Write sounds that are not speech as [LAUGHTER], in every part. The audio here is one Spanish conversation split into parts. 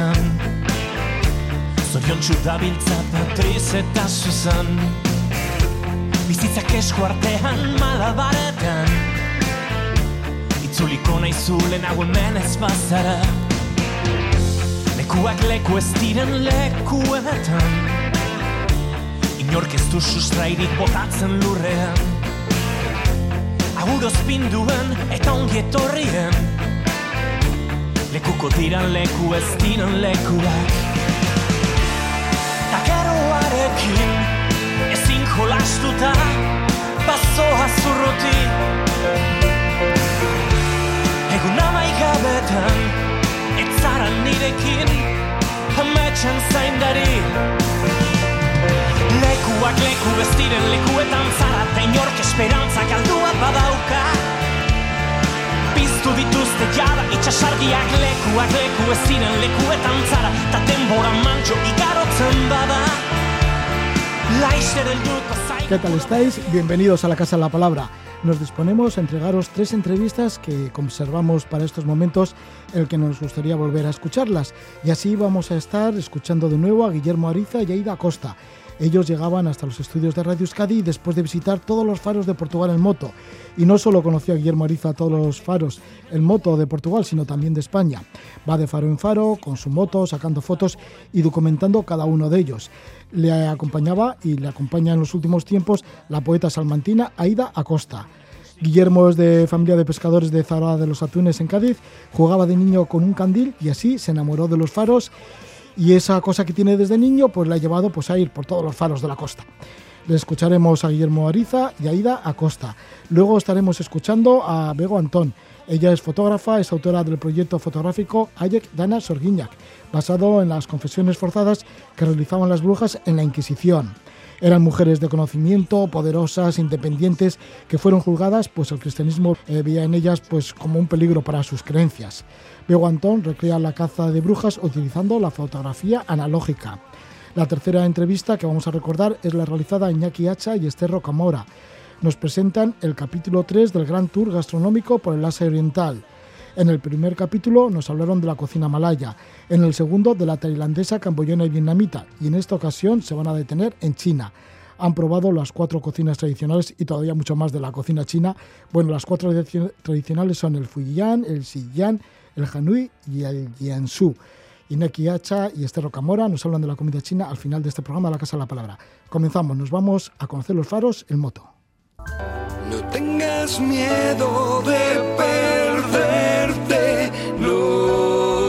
lekuetan Zorion txudabiltza Patriz eta Susan. Bizitzak esku artean malabaretan. Itzuliko nahi zulen hemen ez bazara. Lekuak leku ez diren lekuetan Inork ez du sustrairik botatzen lurrean. Aguroz pinduen eta ongi etorrien Lekuko diran leku ez diren lekuak. Takeroarekin ezin jolastuta Bazoa zurruti. Egun amaigabetan Ez zara nirekin Ametxan zaindari. Lekuak leku ez diren lekuetan zara Ta inork esperantza galdua badauka Piztu dituzte jada itxasargiak lekuak leku ez diren lekuetan zara denbora mantxo igarotzen bada ¿Qué tal estáis? Bienvenidos a la Casa de la Palabra. Nos disponemos a entregaros tres entrevistas que conservamos para estos momentos en el que nos gustaría volver a escucharlas. Y así vamos a estar escuchando de nuevo a Guillermo Ariza y a Ida Costa. Ellos llegaban hasta los estudios de Radio Euskadi después de visitar todos los faros de Portugal en moto. Y no solo conoció a Guillermo Ariza todos los faros en moto de Portugal, sino también de España. Va de faro en faro, con su moto, sacando fotos y documentando cada uno de ellos. Le acompañaba y le acompaña en los últimos tiempos la poeta salmantina Aida Acosta. Guillermo es de familia de pescadores de Zara de los Atunes en Cádiz, jugaba de niño con un candil y así se enamoró de los faros y esa cosa que tiene desde niño pues le ha llevado pues a ir por todos los faros de la costa. Le escucharemos a Guillermo Ariza y a Ida Acosta. Luego estaremos escuchando a Bego Antón. Ella es fotógrafa, es autora del proyecto fotográfico Ayek Dana Sorguiñac, basado en las confesiones forzadas que realizaban las brujas en la Inquisición. Eran mujeres de conocimiento, poderosas, independientes, que fueron juzgadas, pues el cristianismo eh, veía en ellas pues como un peligro para sus creencias. Bego Antón recrea la caza de brujas utilizando la fotografía analógica. La tercera entrevista que vamos a recordar es la realizada a Iñaki Hacha y Esther Rocamora. Nos presentan el capítulo 3 del Gran Tour Gastronómico por el Asia Oriental. En el primer capítulo nos hablaron de la cocina malaya, en el segundo de la tailandesa, camboyana y vietnamita, y en esta ocasión se van a detener en China. Han probado las cuatro cocinas tradicionales y todavía mucho más de la cocina china. Bueno, las cuatro tradicionales son el Fujian, el Xi'an, el Hanui y el Jiangsu. Ineki Hacha y Esther Rocamora nos hablan de la comida china al final de este programa de La Casa de la Palabra. Comenzamos, nos vamos a conocer los faros en moto. No tengas miedo de perderte, no.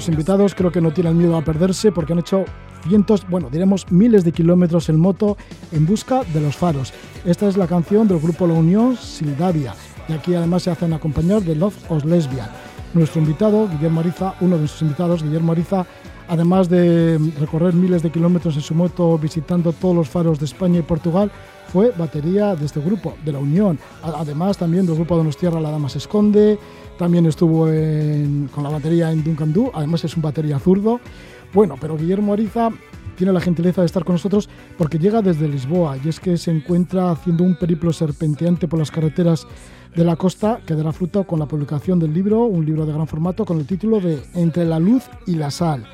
Nuestros invitados creo que no tienen miedo a perderse porque han hecho cientos, bueno, diremos miles de kilómetros en moto en busca de los faros. Esta es la canción del grupo La Unión, Sildavia, y aquí además se hacen acompañar de Love os Lesbian. Nuestro invitado, Guillermo Ariza, uno de nuestros invitados, Guillermo Ariza, además de recorrer miles de kilómetros en su moto visitando todos los faros de España y Portugal, fue batería de este grupo, de La Unión. Además también del grupo Donostierra La Dama se esconde, también estuvo en- con la batería en Duncan Du, además es un batería zurdo. Bueno, pero Guillermo Ariza tiene la gentileza de estar con nosotros porque llega desde Lisboa y es que se encuentra haciendo un periplo serpenteante por las carreteras de la costa que dará fruto con la publicación del libro, un libro de gran formato con el título de Entre la luz y la sal.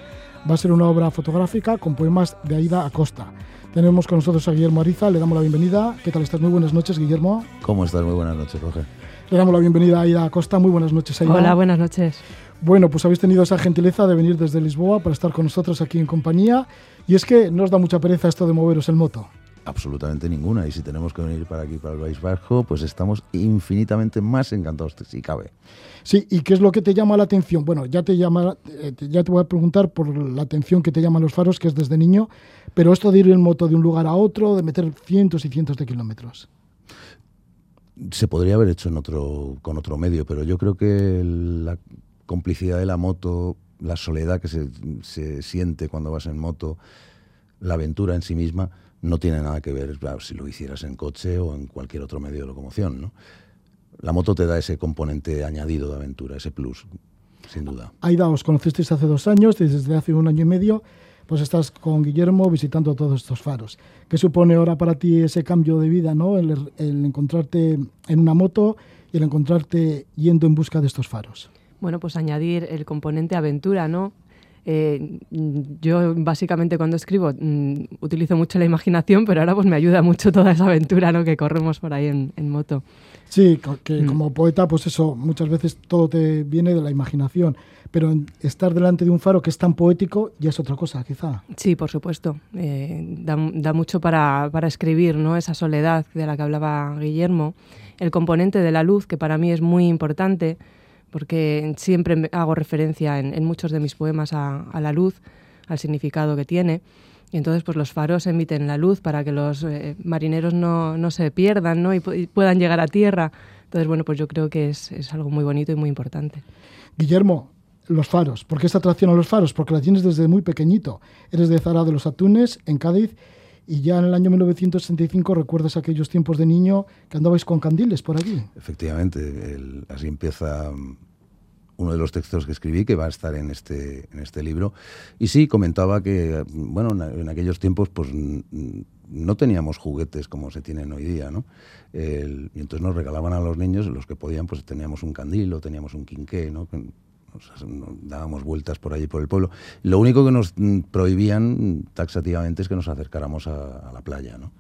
Va a ser una obra fotográfica con poemas de Aida Acosta. Tenemos con nosotros a Guillermo Ariza, le damos la bienvenida. ¿Qué tal estás? Muy buenas noches, Guillermo. ¿Cómo estás? Muy buenas noches, Roger. Le damos la bienvenida a Aida Acosta. Muy buenas noches, Aida. Hola, buenas noches. Bueno, pues habéis tenido esa gentileza de venir desde Lisboa para estar con nosotros aquí en compañía. Y es que no os da mucha pereza esto de moveros en moto. Absolutamente ninguna. Y si tenemos que venir para aquí, para el País Vasco, pues estamos infinitamente más encantados, si cabe. Sí, ¿y qué es lo que te llama la atención? Bueno, ya te llama, eh, ya te voy a preguntar por la atención que te llaman los faros, que es desde niño, pero esto de ir en moto de un lugar a otro, de meter cientos y cientos de kilómetros. Se podría haber hecho en otro, con otro medio, pero yo creo que la complicidad de la moto, la soledad que se, se siente cuando vas en moto, la aventura en sí misma, no tiene nada que ver claro, si lo hicieras en coche o en cualquier otro medio de locomoción. ¿no? La moto te da ese componente añadido de aventura, ese plus, sin duda. Aida, os conocisteis hace dos años desde hace un año y medio pues estás con Guillermo visitando todos estos faros. ¿Qué supone ahora para ti ese cambio de vida, ¿no? el, el encontrarte en una moto y el encontrarte yendo en busca de estos faros? Bueno, pues añadir el componente aventura, ¿no? Eh, yo básicamente cuando escribo mm, utilizo mucho la imaginación, pero ahora pues me ayuda mucho toda esa aventura ¿no? que corremos por ahí en, en moto. Sí, que Mm. como poeta, pues eso, muchas veces todo te viene de la imaginación, pero estar delante de un faro que es tan poético ya es otra cosa, quizá. Sí, por supuesto. Eh, da, da mucho para, para escribir, ¿no? Esa soledad de la que hablaba Guillermo. El componente de la luz, que para mí es muy importante, porque siempre hago referencia en, en muchos de mis poemas a, a la luz, al significado que tiene. Y entonces, pues los faros emiten la luz para que los eh, marineros no, no se pierdan ¿no? Y, y puedan llegar a tierra. Entonces, bueno, pues yo creo que es, es algo muy bonito y muy importante. Guillermo, los faros. ¿Por qué esta atracción a los faros? Porque la tienes desde muy pequeñito. Eres de Zara de los Atunes, en Cádiz, y ya en el año 1965 recuerdas aquellos tiempos de niño que andabais con candiles por allí. Efectivamente, el- así empieza uno de los textos que escribí que va a estar en este, en este libro. Y sí, comentaba que, bueno, en, aquellos tiempos pues no teníamos juguetes como se tienen hoy día, ¿no? Y entonces nos regalaban a los niños, los que podían, pues teníamos un candil o teníamos un quinqué, ¿no? Dábamos vueltas por allí por el pueblo. Lo único que nos prohibían taxativamente es que nos acercáramos a, a la playa, ¿no?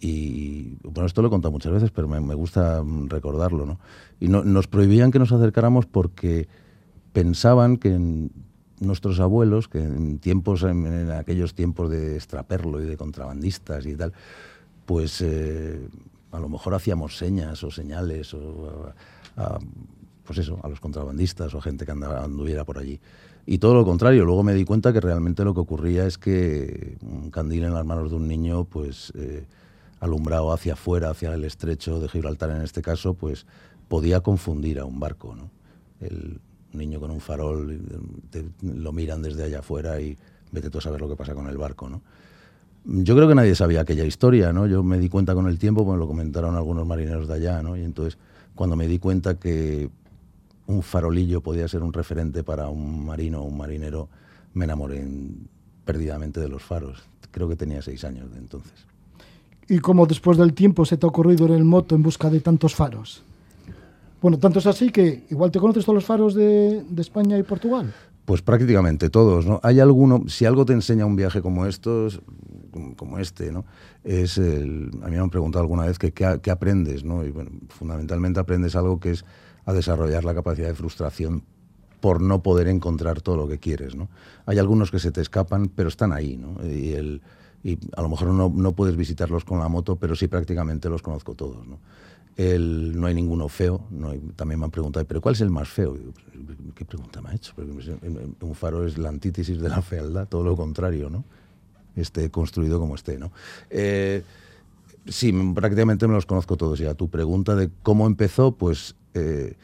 Y bueno, esto lo he contado muchas veces, pero me, gusta mm, recordarlo, ¿no? Y no- nos prohibían que nos acercáramos porque pensaban que nuestros abuelos, que en tiempos, en, aquellos tiempos de extraperlo y de contrabandistas y tal, pues eh, a lo mejor hacíamos señas o señales o a- pues eso, a los contrabandistas o a gente que anduviera por allí. Y todo lo contrario, luego me di cuenta que realmente lo que ocurría es que un candil en las manos de un niño, pues eh, alumbrado hacia afuera, hacia el estrecho de Gibraltar en este caso, pues podía confundir a un barco, ¿no? El niño con un farol, y, te- lo miran desde allá afuera y vete tú a saber lo que pasa con el barco, ¿no? Yo creo que nadie sabía aquella historia, ¿no? Yo me di cuenta con el tiempo, pues lo comentaron algunos marineros de allá, ¿no? Y entonces, cuando me di cuenta que un farolillo podía ser un referente para un marino o un marinero, me enamoré en- perdidamente de los faros. Creo que tenía seis años de entonces. ¿Y cómo después del tiempo se te ha ocurrido ir en moto en busca de tantos faros? Bueno, tanto es así que igual te conoces todos los faros de, de España y Portugal. Pues prácticamente todos, ¿no? Hay alguno, si algo te enseña un viaje como estos, como- este, ¿no? Es el, a mí me han preguntado alguna vez que qué aprendes, ¿no? Y bueno, fundamentalmente aprendes algo que es a desarrollar la capacidad de frustración por no poder encontrar todo lo que quieres, ¿no? Hay algunos que se te escapan, pero están ahí, ¿no? Y, el, y a lo mejor no, no puedes visitarlos con la moto, pero sí prácticamente los conozco todos, ¿no? El, no hay ninguno feo. También me han preguntado, ¿pero cuál es el más feo? Digo, ¿Qué pregunta me ha hecho? Porque un faro es la antítesis de la fealdad, todo lo contrario, ¿no? Esté construido como esté, ¿no? Eh, sí, prácticamente me los conozco todos. Y a tu pregunta de cómo empezó, pues eh,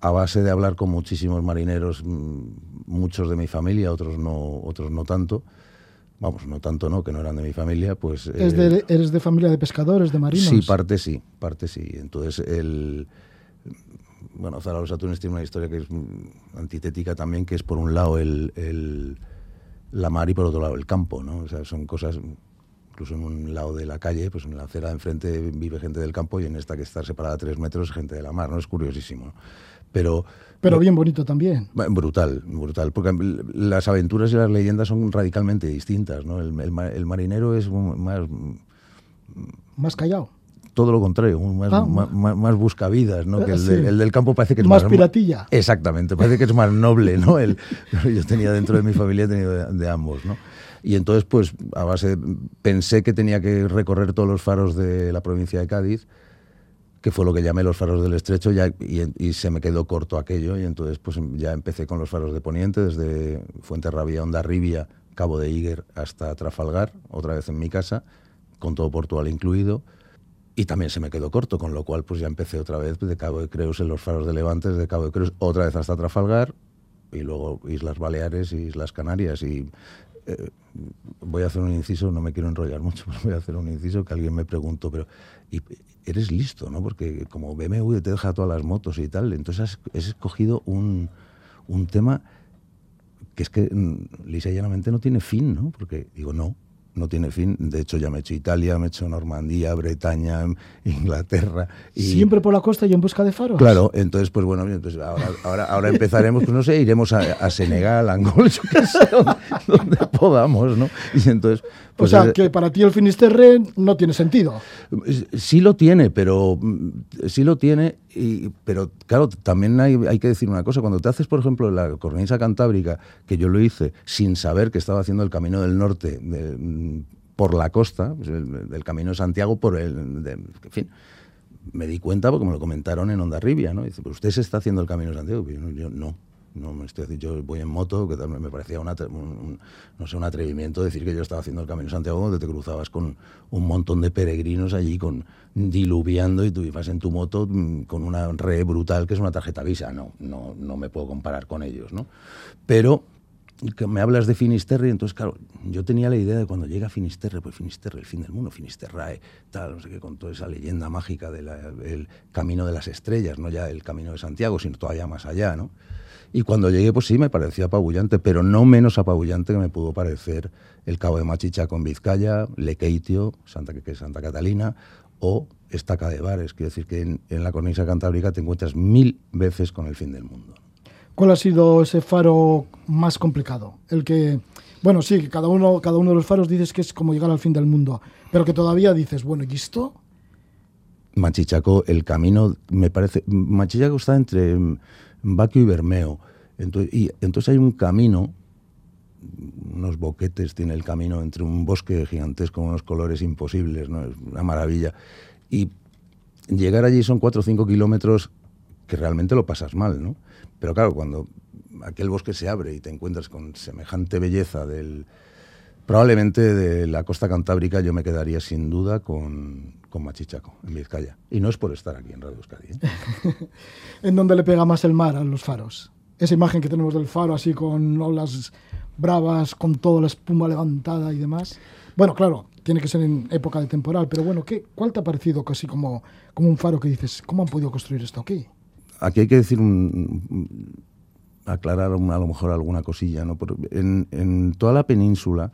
a base de hablar con muchísimos marineros, muchos de mi familia, otros no, otros no tanto. Vamos, no tanto no, que no eran de mi familia, pues... Es eh, eres de familia de pescadores, de marinos. Sí, parte sí, parte sí. Entonces, el. Bueno, Zara de los Atunes tiene una historia que es antitética también, que es por un lado el, el- la mar y por otro lado el campo, ¿no? O sea, son cosas. Incluso en un lado de la calle, pues en la acera de enfrente vive gente del campo y en esta que está separada a tres metros, gente de la mar, ¿no? Es curiosísimo. Pero. Pero bien bonito también. Brutal, brutal, porque las aventuras y las leyendas son radicalmente distintas, ¿no? El, el el marinero es más, Más callado. todo lo contrario, más, Ah, más, más- más buscavidas, ¿no? Que el, Sí. de- el del campo parece que es Más más, piratilla. Exactamente, parece que es más noble, ¿no? El, [LAUGHS] yo tenía dentro de mi familia he tenido de, de ambos, ¿no? Y entonces, pues, a base, pensé que tenía que recorrer todos los faros de la provincia de Cádiz, que fue lo que llamé los faros del estrecho, ya, y, se me quedó corto aquello, y entonces, pues, ya empecé con los faros de Poniente, desde Fuenterrabía, Ondarribia, Cabo de Higuer, hasta Trafalgar, otra vez en mi casa, con todo Portugal incluido. Y también se me quedó corto, con lo cual pues ya empecé otra vez de Cabo de Creus en los faros de Levante, de Cabo de Creus otra vez hasta Trafalgar y luego Islas Baleares y Islas Canarias. Y eh, voy a hacer un inciso, no me quiero enrollar mucho, [LAUGHS] pero voy a hacer un inciso que alguien me preguntó, pero eres listo, ¿no? Porque como BMW te deja todas las motos y tal, entonces has, escogido un, un tema que es que mm, lisa y llanamente no tiene fin, ¿no? Porque digo, no, no tiene fin. De hecho, ya me he hecho Italia, me he hecho Normandía, Bretaña, Inglaterra. Y, Siempre por la costa y en busca de faros. Claro, entonces, pues bueno, ahora, ahora, ahora empezaremos, pues no sé, iremos a, a Senegal, a Angola, [LAUGHS] yo qué sé, donde, donde podamos, ¿no? Y entonces, o pues sea, eh, que para ti el Finisterre no tiene sentido. Sí lo tiene, pero mm, sí lo tiene, y, pero claro, también hay, hay que decir una cosa. Cuando te haces, por ejemplo, la cornisa cantábrica, que yo lo hice sin saber que estaba haciendo el Camino del Norte mm, por la costa, el- del Camino de Santiago, por el... de- en fin, me di cuenta porque me lo comentaron en Ondarribia, ¿no? Dice, pues usted se está haciendo el Camino de Santiago. Y yo, yo, no, no me estoy yo voy en moto, que tal, me parecía una, un, no sé, un atrevimiento decir que yo estaba haciendo el Camino de Santiago donde te cruzabas con un montón de peregrinos allí con diluviando y tú ibas en tu moto mm, con una re brutal que es una tarjeta Visa. No, no, no me puedo comparar con ellos, ¿no? Pero que me hablas de Finisterre, entonces, claro, yo tenía la idea de cuando llega Finisterre, pues Finisterre, el fin del mundo, Finisterrae, tal, no sé qué, con toda esa leyenda mágica del camino de las estrellas, no ya el camino de Santiago, sino todavía más allá, ¿no? Y cuando llegué, pues sí, me parecía apabullante, pero no menos apabullante que me pudo parecer el Cabo de Machicha con Vizcaya, Lequeitio, Santa, que Santa Catalina, o Estaca de Bares. Quiero decir que en, en la cornisa cantábrica te encuentras mil veces con el fin del mundo. ¿Cuál ha sido ese faro más complicado? El que, bueno, sí, cada uno, cada uno de los faros dices que es como llegar al fin del mundo, pero que todavía dices, bueno, ¿y esto? Machichaco, el camino, me parece, Machichaco está entre Baquio y Bermeo, entonces, y entonces hay un camino, unos boquetes tiene el camino entre un bosque gigantesco, unos colores imposibles, ¿no? es una maravilla, y llegar allí son cuatro o cinco kilómetros que realmente lo pasas mal, ¿no? Pero claro, cuando aquel bosque se abre y te encuentras con semejante belleza del, Probablemente de la costa cantábrica yo me quedaría sin duda con, con Machichaco, en Vizcaya. Y no es por estar aquí en Radio Euskadi. ¿eh? [LAUGHS] ¿En dónde le pega más el mar a los faros? Esa imagen que tenemos del faro así con olas bravas, con toda la espuma levantada y demás. Bueno, claro, tiene que ser en época de temporal, pero bueno, ¿qué, ¿cuál te ha parecido casi como, como un faro que dices, ¿cómo han podido construir esto aquí? Aquí hay que decir un, aclarar a lo mejor alguna cosilla. ¿no? En, toda la península,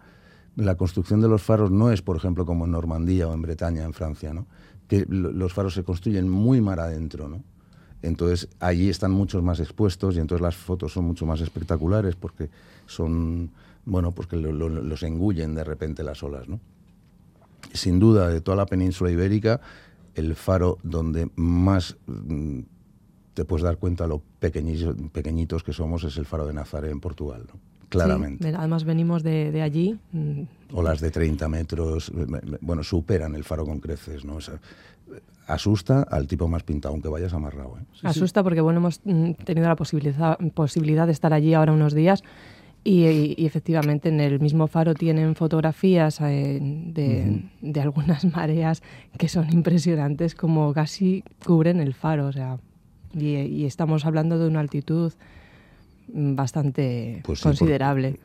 la construcción de los faros no es, por ejemplo, como en Normandía o en Bretaña, en Francia, ¿no? que lo- los faros se construyen muy mar adentro. ¿no? Entonces, allí están muchos más expuestos y entonces las fotos son mucho más espectaculares porque son, bueno, que lo- lo- los engullen de repente las olas, ¿no? sin duda, de toda la península ibérica, el faro donde más mm, te puedes dar cuenta lo pequeñitos, pequeñitos que somos es el faro de Nazaré en Portugal, ¿no? claramente. Sí, además venimos de, de allí. mm, Olas de 30 metros, me- me- bueno, superan el faro con creces, ¿no? O sea, asusta al tipo más pintado, aunque vayas amarrado. ¿eh? Asusta porque bueno hemos mm, tenido la posibilidad, posibilidad de estar allí ahora unos días y, y- y efectivamente en el mismo faro tienen fotografías eh, de, de algunas [LAUGHS] mareas que son impresionantes, como casi cubren el faro, o sea, y, y estamos hablando de una altitud mm, bastante Pues sí, por- considerable.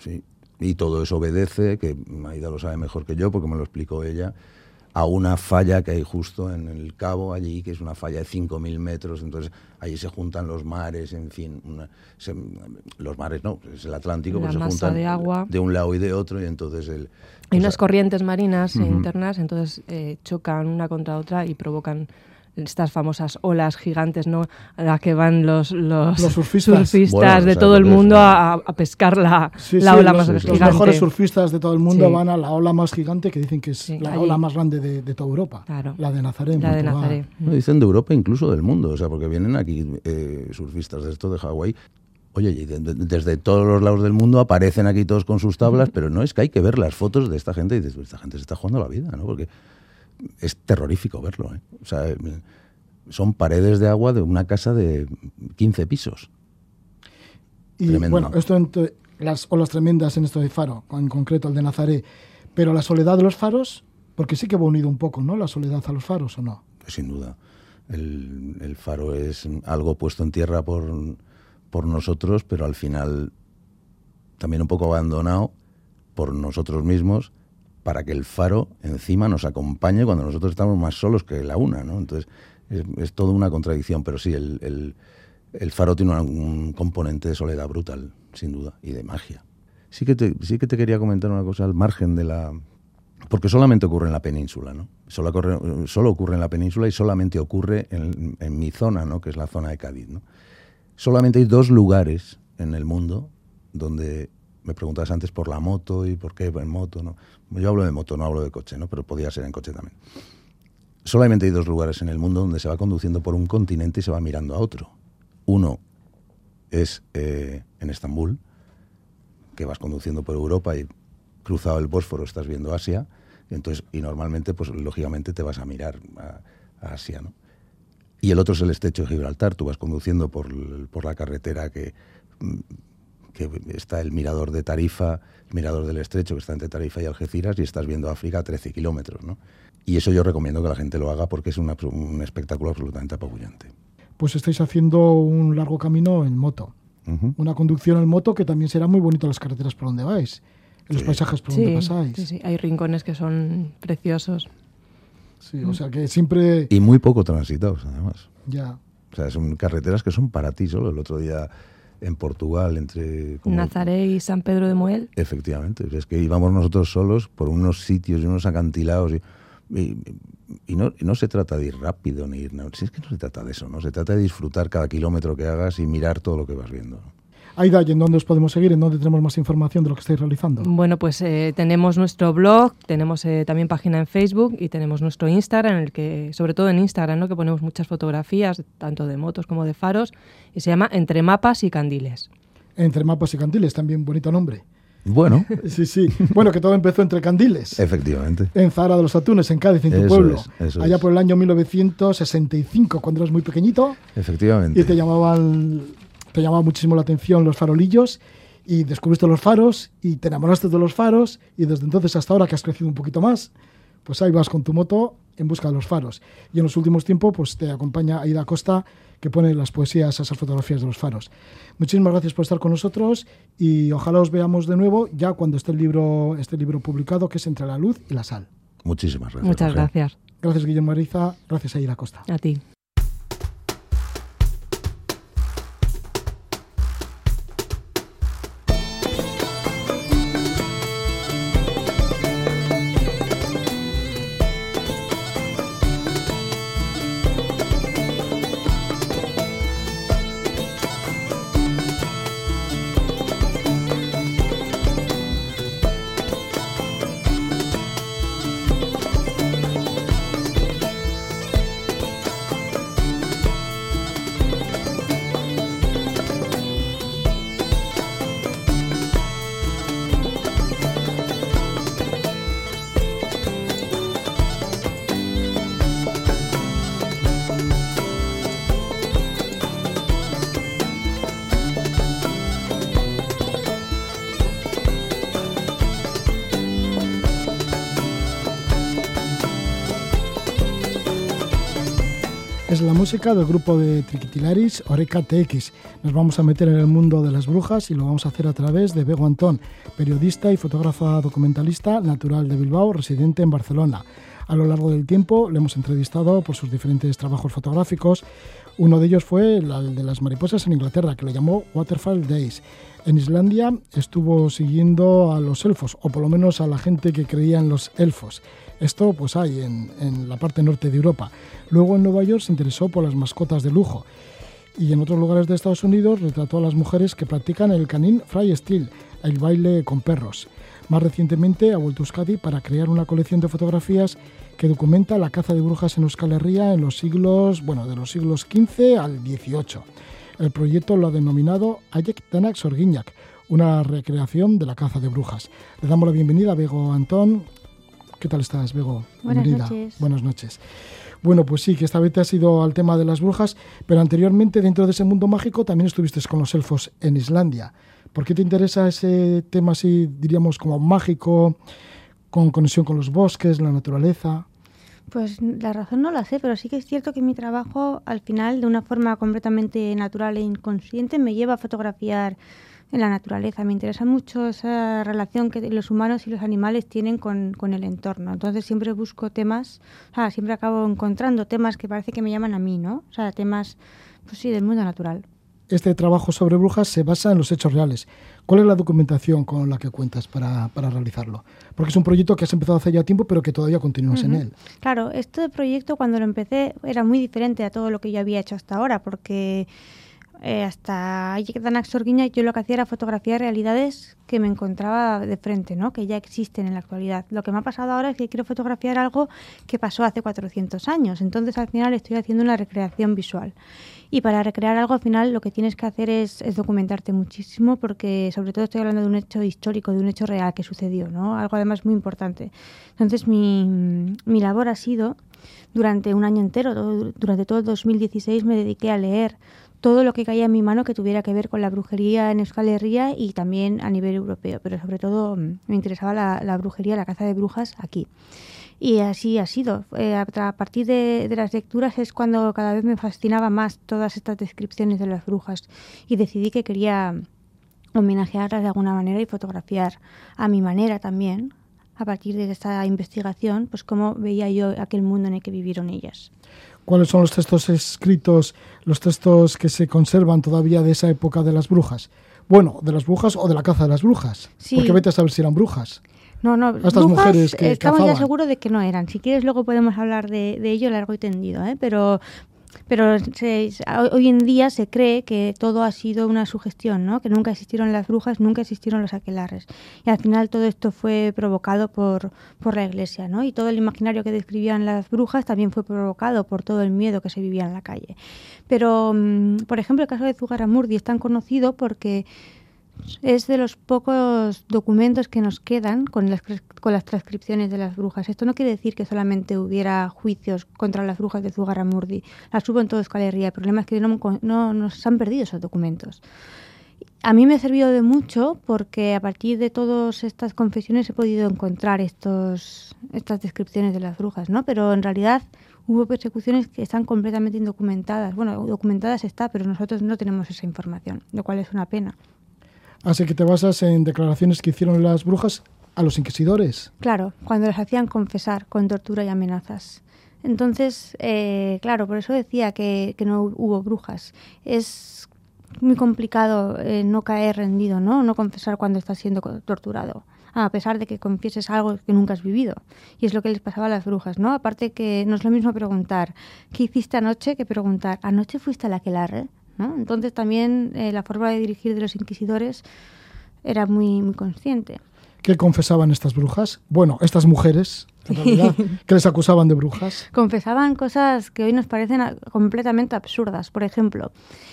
Sí. Y todo eso obedece, que Maida lo sabe mejor que yo porque me lo explicó ella, a una falla que hay justo en el cabo allí, que es una falla de 5.000 metros, entonces allí se juntan los mares, en fin, una- se- los mares no, es el Atlántico, pero se masa juntan de agua. de un lado y de otro y entonces el... Hay pues, unas corrientes marinas eh, internas, entonces eh, chocan una contra otra y provocan estas famosas olas gigantes, ¿no? A las que van los, los, Los surfistas. Bueno, de o sea, todo el mundo a, a pescar la, Sí, la sí, ola los, más los gigante. mejores surfistas de todo el mundo Sí. van a la ola más gigante que dicen que es Sí, la ola más grande de, de toda Europa. Claro. La de Nazaret. La de. Nazaret. No, dicen de Europa, incluso del mundo, o sea, porque vienen aquí eh, surfistas de esto de Hawái. Oye, desde todos los lados del mundo aparecen aquí todos con sus tablas, pero no es que hay que ver las fotos de esta gente y dices, "Pues esta gente se está jugando la vida, ¿no? Porque es terrorífico verlo, ¿eh? O sea, son paredes de agua de una casa de 15 pisos. Y Tremendo. bueno, esto entre las olas tremendas en esto de Faro, en concreto el de Nazaret. Pero la soledad de los faros, porque sí que va unido un poco, ¿no? La soledad a los faros, ¿o no? Sin duda. El, el faro es algo puesto en tierra por, por nosotros, pero al final también un poco abandonado por nosotros mismos para que el faro encima nos acompañe cuando nosotros estamos más solos que la una, ¿no? Entonces es, es toda una contradicción, pero sí, el, el- faro tiene un componente de soledad brutal, sin duda, y de magia. Sí que te, sí que te quería comentar una cosa al margen de la... Porque solamente ocurre en la península, ¿no? Solo ocurre, solo ocurre en la península y solamente ocurre en, en mi zona, ¿no? Que es la zona de Cádiz, ¿no? Solamente hay dos lugares en el mundo donde me preguntabas antes por la moto y por qué en moto, ¿no? Yo hablo de moto, no hablo de coche, ¿no? Pero podía ser en coche también. Solamente hay dos lugares en el mundo donde se va conduciendo por un continente y se va mirando a otro. Uno es eh, en Estambul, que vas conduciendo por Europa y cruzado el Bósforo estás viendo Asia, entonces, y normalmente, pues lógicamente te vas a mirar a, a Asia, ¿no? Y el otro es el estrecho de Gibraltar, tú vas conduciendo por, por la carretera que, mm, que está el mirador de Tarifa, el mirador del estrecho que está entre Tarifa y Algeciras, y estás viendo África a 13 kilómetros, ¿no? Y eso yo recomiendo que la gente lo haga porque es una- un espectáculo absolutamente apabullante. Pues estáis haciendo un largo camino en moto. Una conducción en moto que también será muy bonito en las carreteras por donde vais, en los Sí. paisajes por donde pasáis. sí, sí, hay rincones que son preciosos. Sí, o sea que siempre Y muy poco transitados, además. ya O sea, son carreteras que son para ti solo. El otro día en Portugal, entre... como- Nazaret y San Pedro de Moel. Efectivamente, es que íbamos nosotros solos por unos sitios y unos acantilados y, y- y no, y no se trata de ir rápido ni ir... No, si es que no se trata de eso, ¿no? Se trata de disfrutar cada kilómetro que hagas y mirar todo lo que vas viendo. Aida, ¿y en dónde os podemos seguir? ¿En dónde tenemos más información de lo que estáis realizando? Bueno, pues eh, tenemos nuestro blog, tenemos eh, también página en Facebook y tenemos nuestro Instagram, en el que, sobre todo en Instagram, ¿no? que ponemos muchas fotografías, tanto de motos como de faros, y se llama Entre Mapas y Candiles. Entre mapas y candiles, también bonito nombre. Bueno, [LAUGHS] Sí, sí. Bueno, que todo empezó entre candiles. efectivamente. En Zara de los Atunes, en Cádiz, en tu Eso pueblo. es, eso Allá es. por el año 1965, cuando eras muy pequeñito. Efectivamente. y te llamaban te llamaba muchísimo la atención los farolillos y descubriste los faros y te enamoraste de los faros y desde entonces hasta ahora que has crecido un poquito más pues ahí vas con tu moto en busca de los faros y en los últimos tiempos pues te acompaña Aida Costa que pone las poesías esas fotografías de los faros muchísimas gracias por estar con nosotros y ojalá os veamos de nuevo ya cuando esté el libro este libro publicado que es entre la luz y la sal Muchísimas gracias. Muchas gracias. gracias Guillermo Ariza gracias Aida Costa A ti. Es la música del grupo de Triquitilaris, Oreca TX. Nos vamos a meter en el mundo de las brujas y lo vamos a hacer a través de Bego Antón, periodista y fotógrafa documentalista natural de Bilbao, residente en Barcelona. A lo largo del tiempo le hemos entrevistado por sus diferentes trabajos fotográficos, Uno de ellos fue el de las mariposas en Inglaterra, que lo llamó Waterfall Days. En Islandia estuvo siguiendo a los elfos, o por lo menos a la gente que creía en los elfos. Esto pues hay en, la parte norte de Europa. Luego en Nueva York se interesó por las mascotas de lujo. Y en otros lugares de Estados Unidos retrató a las mujeres que practican el canin style, el baile con perros. Más recientemente ha vuelto a Euskadi para crear una colección de fotografías que documenta la caza de brujas en Euskal Herria en los siglos, bueno, de los siglos XV al XVIII. El proyecto lo ha denominado Ayek Danak Sorguiñac, una recreación de la caza de brujas. Le damos la bienvenida a Bego Antón. ¿Qué tal estás, Bego? Buenas Bienvenida. noches. Buenas noches. Bueno, pues sí, que esta vez te has ido al tema de las brujas, pero anteriormente dentro de ese mundo mágico también estuviste con los elfos en Islandia. ¿Por qué te interesa ese tema así, diríamos, como mágico, con conexión con los bosques, la naturaleza? Pues la razón no la sé, pero sí que es cierto que mi trabajo, al final, de una forma completamente natural e inconsciente, me lleva a fotografiar en la naturaleza. Me interesa mucho esa relación que los humanos y los animales tienen con, con el entorno. Entonces siempre busco temas, o sea, siempre acabo encontrando temas que parece que me llaman a mí, ¿no? O sea, temas, pues sí, del mundo natural. Este trabajo sobre brujas se basa en los hechos reales. ¿Cuál es la documentación con la que cuentas para, para realizarlo? Porque es un proyecto que has empezado hace ya tiempo, pero que todavía continúas en Ujú. él. Claro, este proyecto cuando lo empecé era muy diferente a todo lo que yo había hecho hasta ahora, porque eh, hasta Danak Sorguiña yo lo que hacía era fotografiar realidades que me encontraba de frente, ¿no? que ya existen en la actualidad. Lo que me ha pasado ahora es que quiero fotografiar algo que pasó hace 400 años, entonces al final estoy haciendo una recreación visual. Y para recrear algo al final lo que tienes que hacer es, es documentarte muchísimo porque sobre todo estoy hablando de un hecho histórico, de un hecho real que sucedió, ¿no? algo además muy importante. Entonces mi, mi labor ha sido durante un año entero, durante todo el 2016 me dediqué a leer todo lo que caía en mi mano que tuviera que ver con la brujería en Euskal Herria y también a nivel europeo, pero sobre todo mm, me interesaba la, la brujería, la caza de brujas aquí. Y así ha sido. Eh, a, partir de, de las lecturas es cuando cada vez me fascinaba más todas estas descripciones de las brujas y decidí que quería homenajearlas de alguna manera y fotografiar a mi manera también, a partir de esta investigación, pues cómo veía yo aquel mundo en el que vivieron ellas. ¿Cuáles son los textos escritos, los textos que se conservan todavía de esa época de las brujas? Bueno, de las brujas o de la caza de las brujas. Sí. Porque vete a saber si eran brujas. No, no, estas brujas, mujeres que eh, estamos ya seguros de que no eran. Si quieres luego podemos hablar de, de ello largo y tendido, ¿eh? pero pero se- hoy en día se cree que todo ha sido una sugestión, ¿no? que nunca existieron las brujas, nunca existieron los aquelarres. Y al final todo esto fue provocado por, por la iglesia, ¿no? y todo el imaginario que describían las brujas también fue provocado por todo el miedo que se vivía en la calle. Pero, mm, por ejemplo, el caso de Zugaramurdi es tan conocido porque es de los pocos documentos que nos quedan con las, con las transcripciones de las brujas. Esto no quiere decir que solamente hubiera juicios contra las brujas de Zugarramurdi. Las hubo en todo Euskal Herria. El problema es que no, no nos han perdido esos documentos. A mí me ha servido de mucho porque a partir de todas estas confesiones he podido encontrar estos, estas descripciones de las brujas, ¿no? Pero en realidad hubo persecuciones que están completamente indocumentadas. Bueno, documentadas está, pero nosotros no tenemos esa información, lo cual es una pena. Así que te basas en declaraciones que hicieron las brujas a los inquisidores. Claro, cuando les hacían confesar con tortura y amenazas. Entonces, eh, claro, por eso decía que, que no hubo brujas. Es muy complicado eh, no caer rendido, ¿no? No confesar cuando estás siendo torturado, a pesar de que confieses algo que nunca has vivido. Y es lo que les pasaba a las brujas, ¿no? Aparte que no es lo mismo preguntar ¿qué hiciste anoche? que preguntar ¿anoche fuiste a la aquelarre? ¿No? Entonces también eh, la forma de dirigir de los inquisidores era muy, muy consciente. ¿Qué confesaban estas brujas? Bueno, estas mujeres, en realidad, que les acusaban de brujas. confesaban cosas que hoy nos parecen completamente absurdas. Por ejemplo,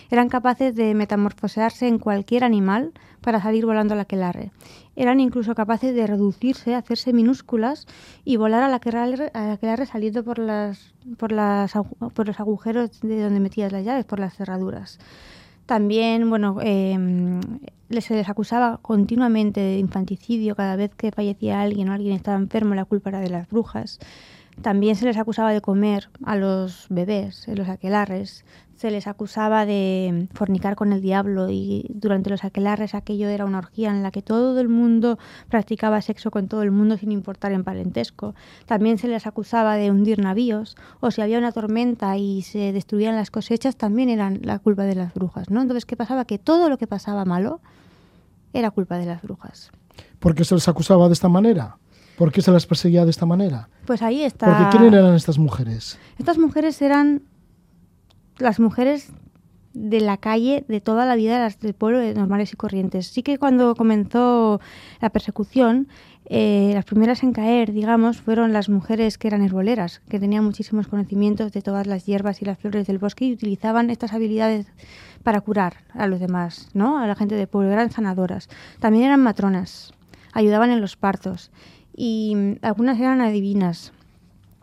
eran capaces de metamorfosearse en cualquier animal para salir volando a la aquelarre. Eran incluso capaces de reducirse, hacerse minúsculas y volar a la aquelarre, a la aquelarre saliendo por, las, por, las, por los agujeros de donde metías las llaves, por las cerraduras. También, bueno, eh, se les acusaba continuamente de infanticidio cada vez que fallecía alguien o alguien estaba enfermo, la culpa era de las brujas. También se les acusaba de comer a los bebés en los aquelarres, se les acusaba de fornicar con el diablo y durante los aquelarres aquello era una orgía en la que todo el mundo practicaba sexo con todo el mundo sin importar en parentesco. También se les acusaba de hundir navíos o si había una tormenta y se destruían las cosechas también eran la culpa de las brujas, ¿no? Entonces, ¿qué pasaba? Que todo lo que pasaba malo era culpa de las brujas. ¿Por qué se les acusaba de esta manera? ¿Por qué se las perseguía de esta manera? Pues ahí está. Porque ¿quién eran estas mujeres? Estas mujeres eran las mujeres de la calle de toda la vida las del pueblo de normales y corrientes. Sí que cuando comenzó la persecución, eh, las primeras en caer, digamos, fueron las mujeres que eran herboleras, que tenían muchísimos conocimientos de todas las hierbas y las flores del bosque y utilizaban estas habilidades para curar a los demás, ¿no? A la gente del pueblo, eran sanadoras. También eran matronas, ayudaban en los partos y mm, algunas eran adivinas.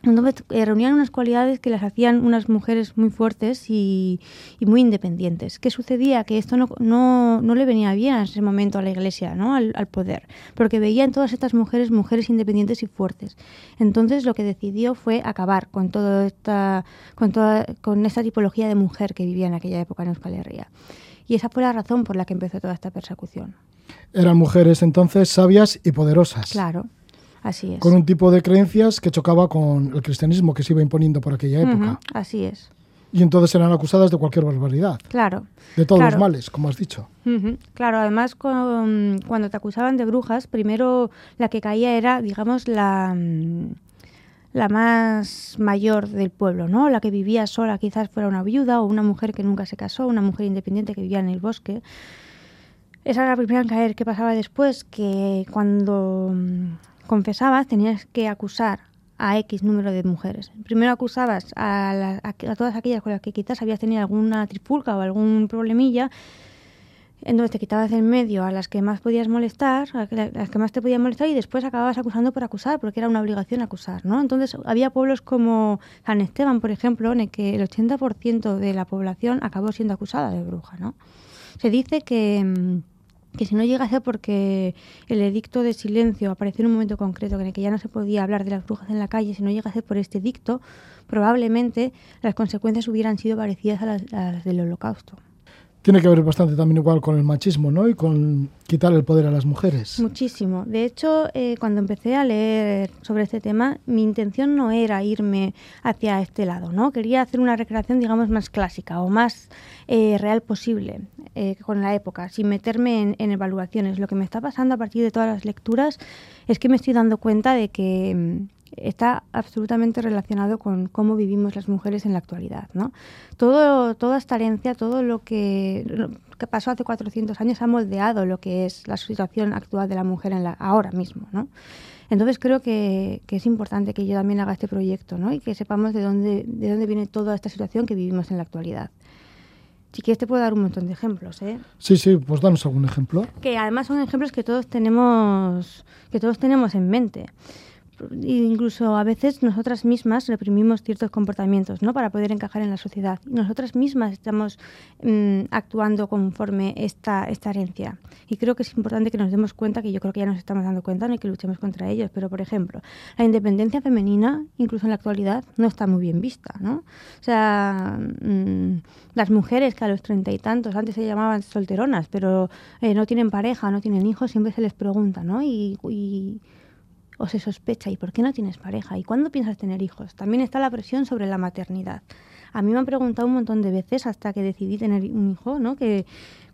Entonces eh, reunían unas cualidades que las hacían unas mujeres muy fuertes y, y muy independientes. ¿Qué sucedía? Que esto no, no, no, le venía bien en ese momento a la iglesia, ¿no? al, al poder, porque veían todas estas mujeres mujeres independientes y fuertes. Entonces lo que decidió fue acabar con, toda esta, con, toda, con esta tipología de mujer que vivía en aquella época en Euskal Herria. Y esa fue la razón por la que empezó toda esta persecución. Eran mujeres entonces sabias y poderosas. Claro. Así es. Con un tipo de creencias que chocaba con el cristianismo que se iba imponiendo por aquella época. Así es. Y entonces eran acusadas de cualquier barbaridad. Claro. De todos Claro. los males, como has dicho. Claro, además con- cuando te acusaban de brujas, primero la que caía era, digamos, la, mm, la más mayor del pueblo, ¿no? La que vivía sola, quizás fuera una viuda o una mujer que nunca se casó, una mujer independiente que vivía en el bosque. Esa era la primera en caer. ¿Qué pasaba después? Que cuando mm, confesabas tenías que acusar a X número de mujeres. Primero acusabas a, la- a- todas aquellas con las que quizás habías tenido alguna trifulca o algún problemilla entonces te quitabas del medio a las que más podías molestar, a las que más te podían molestar y después acababas acusando por acusar, porque era una obligación acusar, ¿no? Entonces había pueblos como San Esteban, por ejemplo, en el que el 80% de la población acabó siendo acusada de bruja, ¿no? Se dice que, mm, que si no llega a ser porque el edicto de silencio apareció en un momento concreto en el que ya no se podía hablar de las brujas en la calle, si no llega a ser por este edicto, probablemente las consecuencias hubieran sido parecidas a las, a las del holocausto. Tiene que ver bastante también igual con el machismo, ¿no? Y con quitar el poder a las mujeres. Muchísimo. De hecho, eh, cuando empecé a leer sobre este tema, mi intención no era irme hacia este lado, ¿no? Quería hacer una recreación, digamos, más clásica o más eh, real posible eh, con la época, sin meterme en, evaluaciones. Lo que me está pasando a partir de todas las lecturas es que me estoy dando cuenta de que mm, está absolutamente relacionado con cómo vivimos las mujeres en la actualidad, ¿no? Todo, toda esta herencia, todo lo que, lo que pasó hace 400 años ha moldeado lo que es la situación actual de la mujer en la, ahora mismo, ¿no? Entonces creo que, que es importante que yo también haga este proyecto, ¿no? Y que sepamos de dónde, de dónde viene toda esta situación que vivimos en la actualidad. Si quieres te puedo dar un montón de ejemplos, ¿eh? Sí, sí, pues danos algún ejemplo. que además son ejemplos que todos tenemos que todos tenemos en mente incluso a veces nosotras mismas reprimimos ciertos comportamientos no para poder encajar en la sociedad. Nosotras mismas estamos mm, actuando conforme esta esta herencia. Y creo que es importante que nos demos cuenta que yo creo que ya nos estamos dando cuenta no y que luchemos contra ellos pero por ejemplo la independencia femenina incluso en la actualidad no está muy bien vista no o sea mm, las mujeres que a los treinta y tantos antes se llamaban solteronas pero eh, no tienen pareja no tienen hijos siempre se les pregunta no y, y o se sospecha, ¿y por qué no tienes pareja? ¿Y cuándo piensas tener hijos? También está la presión sobre la maternidad. A mí me han preguntado un montón de veces hasta que decidí tener un hijo, ¿no? Que,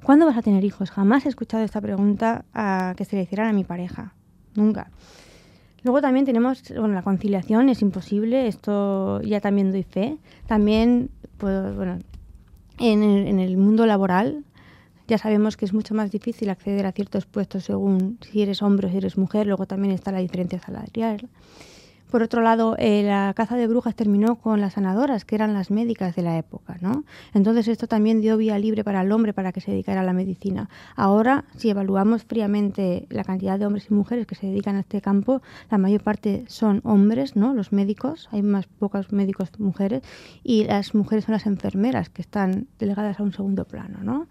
¿cuándo vas a tener hijos? Jamás he escuchado esta pregunta a, que se le hicieran a mi pareja. Nunca. Luego también tenemos, bueno, la conciliación es imposible, esto ya también doy fe. También, pues, bueno, en el mundo laboral ya sabemos que es mucho más difícil acceder a ciertos puestos según si eres hombre o si eres mujer. Luego también está la diferencia salarial. Por otro lado, eh, la caza de brujas terminó con las sanadoras, que eran las médicas de la época, ¿no? Entonces esto también dio vía libre para el hombre para que se dedicara a la medicina. Ahora, si evaluamos fríamente la cantidad de hombres y mujeres que se dedican a este campo, la mayor parte son hombres, ¿no? Los médicos, hay más pocos médicos mujeres, y las mujeres son las enfermeras que están delegadas a un segundo plano, ¿no?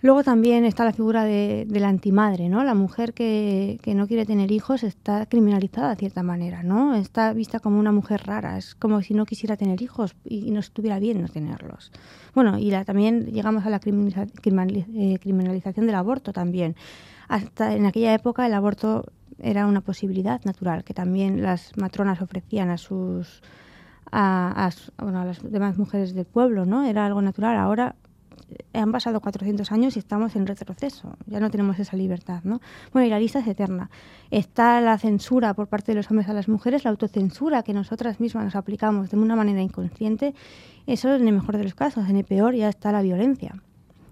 Luego también está la figura de, de la antimadre, ¿no? La mujer que, que no quiere tener hijos está criminalizada de cierta manera, ¿no? Está vista como una mujer rara, es como si no quisiera tener hijos y, no estuviera bien no tenerlos. Bueno, y la, también llegamos a la eh, criminalización del aborto también. Hasta en aquella época el aborto era una posibilidad natural que también las matronas ofrecían a sus a, bueno, a las demás mujeres del pueblo, ¿no? Era algo natural. Ahora han pasado 400 años y estamos en retroceso. Ya no tenemos esa libertad, ¿no? Bueno, y la lista es eterna. Está la censura por parte de los hombres a las mujeres, la autocensura que nosotras mismas nos aplicamos de una manera inconsciente. Eso en el mejor de los casos. En el peor ya está la violencia.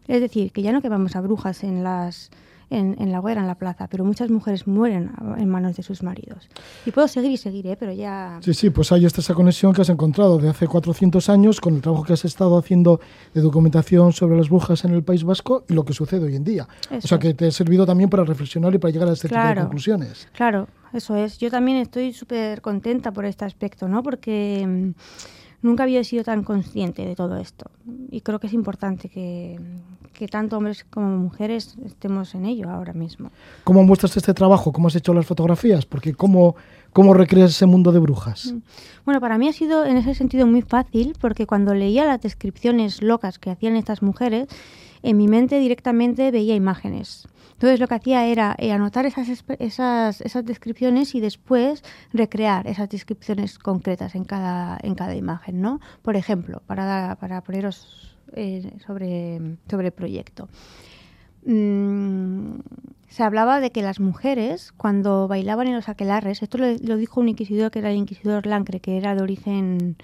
Es decir, que ya no quemamos a brujas en las en, en la hoguera, en la plaza, pero muchas mujeres mueren en manos de sus maridos. Y puedo seguir y seguir, ¿eh? pero ya... Sí, sí, pues ahí está esa conexión que has encontrado de hace 400 años con el trabajo que has estado haciendo de documentación sobre las brujas en el País Vasco y lo que sucede hoy en día. O Eso sea es. que te ha servido también para reflexionar y para llegar a este tipo de Claro. conclusiones. Claro, eso es. Yo también estoy súper contenta por este aspecto, ¿no? Porque mm, nunca había sido tan consciente de todo esto. Y creo que es importante que, que tanto hombres como mujeres estemos en ello ahora mismo. ¿Cómo muestras este trabajo? ¿Cómo has hecho las fotografías? Porque ¿cómo, cómo recreas ese mundo de brujas? Bueno, para mí ha sido en ese sentido muy fácil porque cuando leía las descripciones locas que hacían estas mujeres, en mi mente directamente veía imágenes. Entonces lo que hacía era eh, anotar esas, esas, esas descripciones y después recrear esas descripciones concretas en cada, en cada imagen, ¿no? Por ejemplo, para, para poneros eh, sobre, sobre el proyecto. Mm, se hablaba de que las mujeres, cuando bailaban en los aquelarres, esto lo, lo dijo un inquisidor que era el inquisidor Lancre, que era de origen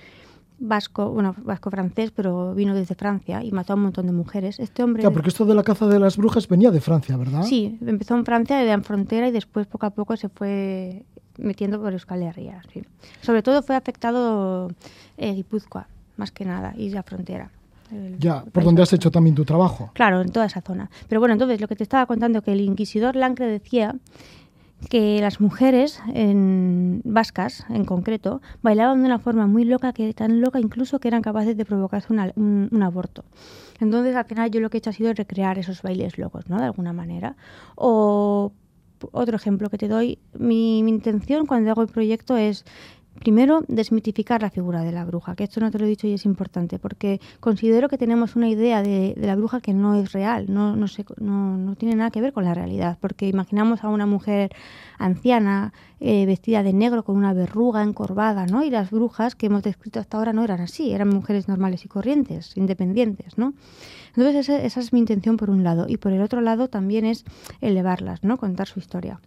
vasco, bueno, vasco-francés, pero vino desde Francia y mató a un montón de mujeres. Este hombre... Porque esto de la caza de las brujas venía de Francia, ¿verdad? Sí, empezó en Francia, de en frontera, y después poco a poco se fue metiendo por Euskal Herria. sí. Sobre todo fue afectado eh, Guipúzcoa, más que nada, y la frontera. el- Ya, por donde has hecho también tu trabajo. Claro, en toda esa zona. Pero bueno, entonces lo que te estaba contando, que el inquisidor Lancre decía que las mujeres en vascas, en concreto, bailaban de una forma muy loca, que tan loca incluso que eran capaces de provocarse una- un, aborto. Entonces, al final yo lo que he hecho ha sido recrear esos bailes locos, ¿no? De alguna manera. O otro ejemplo que te doy, mi intención cuando hago el proyecto es Primero, desmitificar la figura de la bruja, que esto no te lo he dicho y es importante, porque considero que tenemos una idea de, la bruja que no es real, no, no, se- no tiene nada que ver con la realidad, porque imaginamos a una mujer anciana, eh, vestida de negro, con una verruga encorvada, ¿no? Y las brujas que hemos descrito hasta ahora no eran así, eran mujeres normales y corrientes, independientes, ¿no? Entonces esa, esa es mi intención por un lado, y por el otro lado también es elevarlas, ¿no? Contar su historia.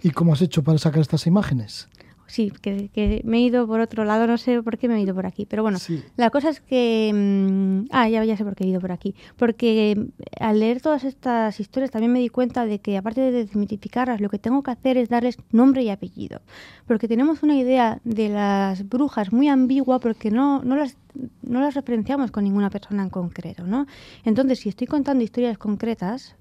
¿Y cómo has hecho para sacar estas imágenes? Sí, que, que me he ido por otro lado, no sé por qué me he ido por aquí, pero bueno, Sí. la cosa es que... mm, ah, ya, ya sé por qué he ido por aquí. Porque mm, al leer todas estas historias también me di cuenta de que aparte de desmitificarlas, lo que tengo que hacer es darles nombre y apellido. Porque tenemos una idea de las brujas muy ambigua porque no, no, las, no las referenciamos con ninguna persona en concreto, ¿no? Entonces, si estoy contando historias concretas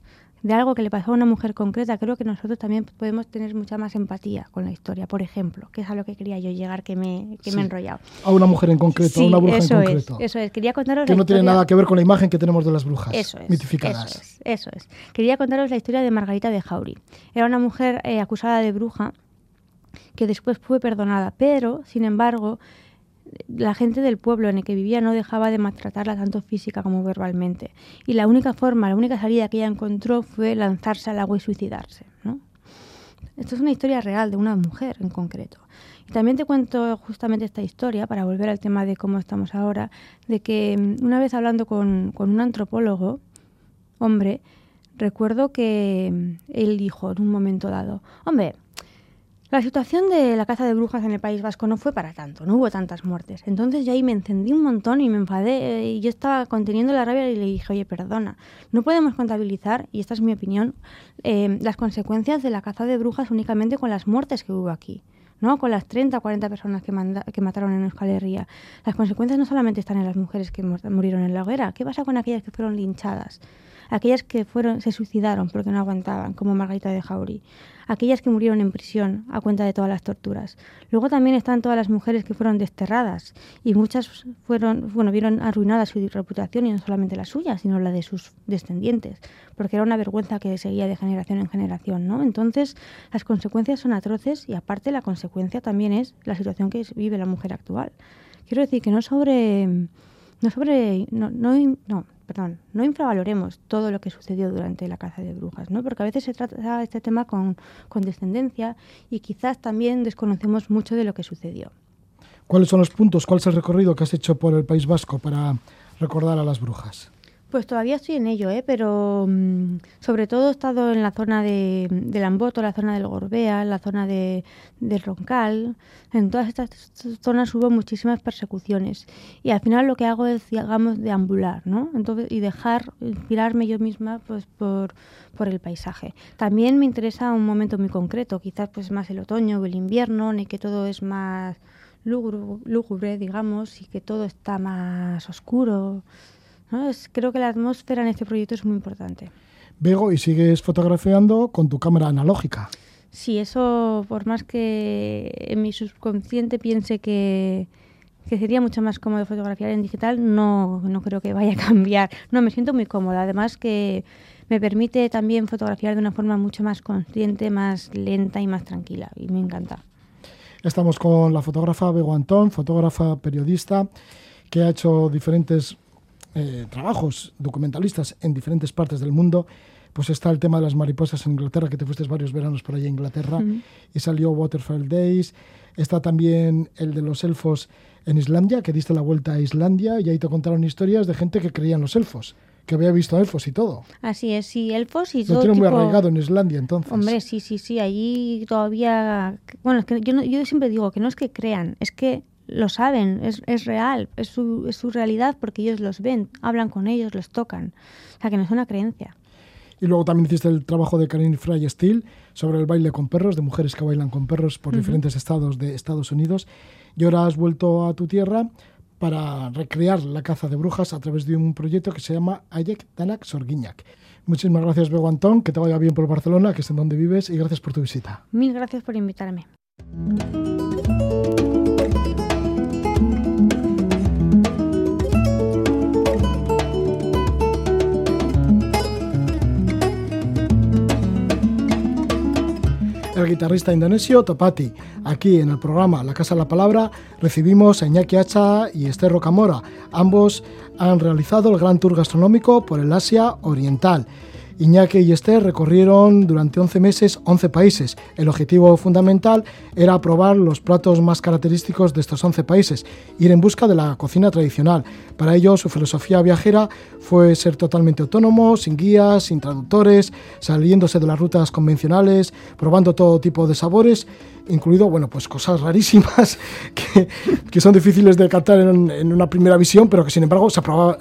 de algo que le pasó a una mujer concreta, creo que nosotros también podemos tener mucha más empatía con la historia, por ejemplo, que es a lo que quería yo llegar, que me, que me he enrollado. A una mujer en concreto, a una bruja eso en concreto. es, eso es. Quería contaros que no tiene nada que ver con la imagen que tenemos de las brujas Eso es, mitificadas. Eso es, eso es. Quería contaros la historia de Margarita de Jauri. Era una mujer eh, acusada de bruja que después fue perdonada, pero, sin embargo, la gente del pueblo en el que vivía no dejaba de maltratarla tanto física como verbalmente. Y la única forma, la única salida que ella encontró fue lanzarse al agua y suicidarse. ¿no? Esto es una historia real de una mujer en concreto. Y también te cuento justamente esta historia, para volver al tema de cómo estamos ahora, de que mm, una vez hablando con, con un antropólogo, hombre, recuerdo que mm, él dijo en un momento dado, hombre, la situación de la caza de brujas en el País Vasco no fue para tanto, no hubo tantas muertes. Entonces yo ahí me encendí un montón y me enfadé eh, y yo estaba conteniendo la rabia y le dije, oye, perdona, no podemos contabilizar, y esta es mi opinión, eh, las consecuencias de la caza de brujas únicamente con las muertes que hubo aquí. ¿no? Con las 30 o 40 personas que, manda- que mataron en Euskal Herria. Las consecuencias no solamente están en las mujeres que mu- murieron en la hoguera. ¿Qué pasa con aquellas que fueron linchadas? aquellas que fueron se suicidaron porque no aguantaban, como Margarita de Jaurí, aquellas que murieron en prisión a cuenta de todas las torturas. Luego también están todas las mujeres que fueron desterradas y muchas fueron, bueno, vieron arruinada su reputación y no solamente la suya, sino la de sus descendientes, porque era una vergüenza que seguía de generación en generación, ¿no? Entonces, las consecuencias son atroces y aparte la consecuencia también es la situación que vive la mujer actual. Quiero decir que no sobre no sobre no, no, no perdón, no infravaloremos todo lo que sucedió durante la caza de brujas, ¿no? Porque a veces se trata este tema con, con descendencia y quizás también desconocemos mucho de lo que sucedió. ¿Cuáles son los puntos? ¿Cuál es el recorrido que has hecho por el País Vasco para recordar a las brujas? Pues todavía estoy en ello, ¿eh? pero mm, sobre todo he estado en la zona de, de Lamboto, la zona del Gorbea, la zona de, Roncal. En todas estas zonas hubo muchísimas persecuciones. Y al final lo que hago es, digamos, deambular, ¿no? Entonces, y dejar, inspirarme yo misma pues, por, por el paisaje. También me interesa un momento muy concreto, quizás pues más el otoño o el invierno, en que todo es más lúgubre, digamos, y que todo está más oscuro creo que la atmósfera en este proyecto es muy importante. Vego, y sigues fotografiando con tu cámara analógica. Sí, eso, por más que en mi subconsciente piense que, sería mucho más cómodo fotografiar en digital, no, no creo que vaya a [LAUGHS] cambiar. No, me siento muy cómoda. Además que me permite también fotografiar de una forma mucho más consciente, más lenta y más tranquila. Y me encanta. Estamos con la fotógrafa Bego Antón, fotógrafa periodista, que ha hecho diferentes eh, trabajos documentalistas en diferentes partes del mundo, pues está el tema de las mariposas en Inglaterra, que te fuiste varios veranos por allá en Inglaterra, y salió Waterfall Days. Está también el de los elfos en Islandia, que diste la vuelta a Islandia, y ahí te contaron historias de gente que creía en los elfos que había visto elfos y todo. Así es, sí, elfos y Lo todo tiene tipo... muy arraigado en Islandia, entonces. Hombre, sí, sí, sí, allí todavía... Bueno, es que yo, yo siempre digo que no es que crean, es que lo saben, es, es real, es su, es su realidad porque ellos los ven, hablan con ellos, los tocan. O sea, que no es una creencia. Y luego también hiciste el trabajo de Karin Fry Steele sobre el baile con perros, de mujeres que bailan con perros por diferentes estados de Estados Unidos. Y ahora has vuelto a tu tierra para recrear la caza de brujas a través de un proyecto que se llama Ayek Danak Sorguiñac. Muchísimas gracias, Bego Antón, que te vaya bien por Barcelona, que es en donde vives, y gracias por tu visita. Mil gracias por invitarme. El guitarrista indonesio Topati. Aquí en el programa La Casa de la Palabra recibimos a Iñaki Hacha y Esther Rocamora. Ambos han realizado el gran tour gastronómico por el Asia Oriental. Iñaki y Esther recorrieron durante 11 meses 11 países. El objetivo fundamental era probar los platos más característicos de estos 11 países, ir en busca de la cocina tradicional. Para ello, su filosofía viajera fue ser totalmente autónomo, sin guías, sin traductores, saliéndose de las rutas convencionales, probando todo tipo de sabores, incluido, bueno, pues cosas rarísimas [LAUGHS] que, son difíciles de captar en, una primera visión, pero que sin embargo se, aprobaba,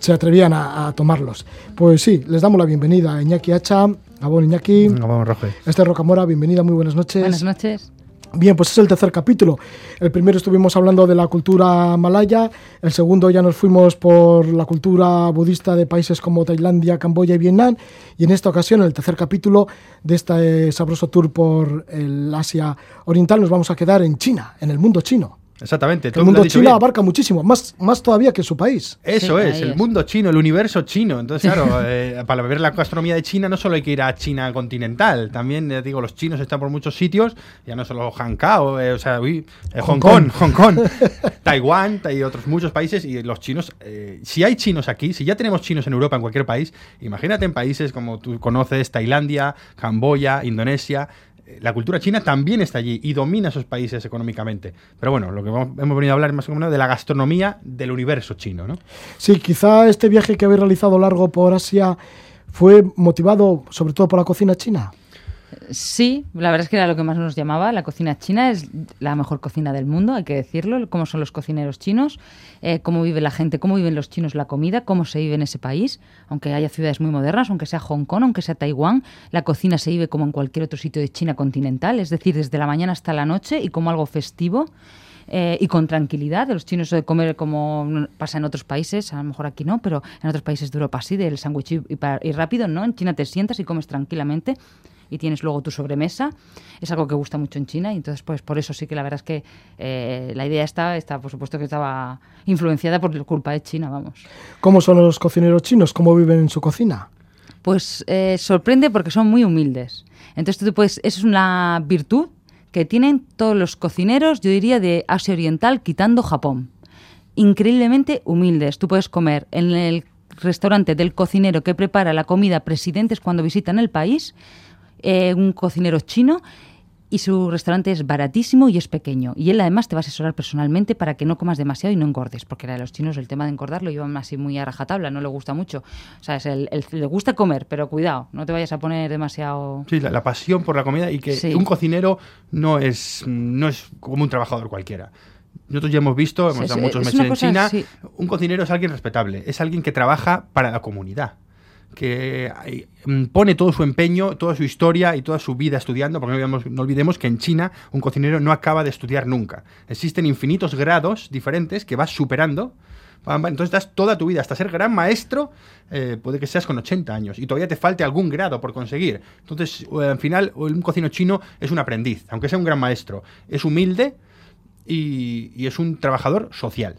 se atrevían a, a, tomarlos. Pues sí, les damos la bienvenida a Iñaki Hacha, Gabón Iñaki, Gabón Roge. Esther Rocamora, bienvenida, muy buenas noches. Buenas noches. Bien, pues es el tercer capítulo. El primero estuvimos hablando de la cultura malaya, el segundo ya nos fuimos por la cultura budista de países como Tailandia, Camboya y Vietnam, y en esta ocasión, el tercer capítulo de este sabroso tour por el Asia Oriental, nos vamos a quedar en China, en el mundo chino. Exactamente. El mundo chino bien. abarca muchísimo, más, más todavía que su país. Eso sí, es, el es. mundo chino, el universo chino. Entonces, [LAUGHS] claro, eh, para ver la gastronomía de China no solo hay que ir a China continental, también, eh, digo, los chinos están por muchos sitios, ya no solo Hankao, eh, o sea, uy, Hong, Hong, Kong, Hong Kong, [LAUGHS] Taiwán y otros muchos países, y los chinos, si hay chinos aquí, si ya tenemos chinos en Europa, en cualquier país, imagínate en países como tú conoces, Tailandia, Camboya, Indonesia, la cultura china también está allí y domina esos países económicamente. Pero bueno, lo que hemos venido a hablar más o menos de la gastronomía del universo chino, ¿no? Sí, quizá este viaje que habéis realizado largo por Asia fue motivado sobre todo por la cocina china. Sí, la verdad es que era lo que más nos llamaba. La cocina china es la mejor cocina del mundo, hay que decirlo. Cómo son los cocineros chinos, eh, cómo vive la gente, cómo viven los chinos la comida, cómo se vive en ese país. Aunque haya ciudades muy modernas, aunque sea Hong Kong, aunque sea Taiwán, la cocina se vive como en cualquier otro sitio de China continental, es decir, desde la mañana hasta la noche y como algo festivo. eh, y con tranquilidad. Los chinos de comer como pasa en otros países, a lo mejor aquí no, pero en otros países de Europa sí, del sándwich y, y rápido, ¿no? En China te sientas y comes tranquilamente y tienes luego tu sobremesa. Es algo que gusta mucho en China y entonces pues por eso sí que la verdad es que eh, la idea está, está, por supuesto que estaba influenciada por culpa de China, vamos. ¿Cómo son los cocineros chinos? ¿Cómo viven en su cocina? Pues eh, sorprende porque son muy humildes. Entonces tú puedes, es una virtud que tienen todos los cocineros, yo diría, de Asia Oriental, quitando Japón. Increíblemente humildes. Tú puedes comer en el restaurante del cocinero que prepara la comida presidentes cuando visitan el país, eh, un cocinero chino, y su restaurante es baratísimo y es pequeño. Y él además te va a asesorar personalmente para que no comas demasiado y no engordes, porque a los chinos el tema de engordar lo llevan así muy a rajatabla, no le gusta mucho. O sea, es el, el- le gusta comer, pero cuidado, no te vayas a poner demasiado... Sí, la, la pasión por la comida y que Sí. un cocinero no es, no es como un trabajador cualquiera. Nosotros ya hemos visto, hemos Sí, sí, muchos es meses en cosa, China, un cocinero es alguien respetable, es alguien que trabaja para la comunidad, que mm, pone todo su empeño, toda su historia y toda su vida estudiando, porque no olvidemos, que en China un cocinero no acaba de estudiar nunca. Existen infinitos grados diferentes que vas superando. Entonces das toda tu vida hasta ser gran maestro, eh, puede que seas con 80 años y todavía te falte algún grado por conseguir. Entonces, eh, al final, un cocinero chino es un aprendiz, aunque sea un gran maestro. Es humilde y es un trabajador social.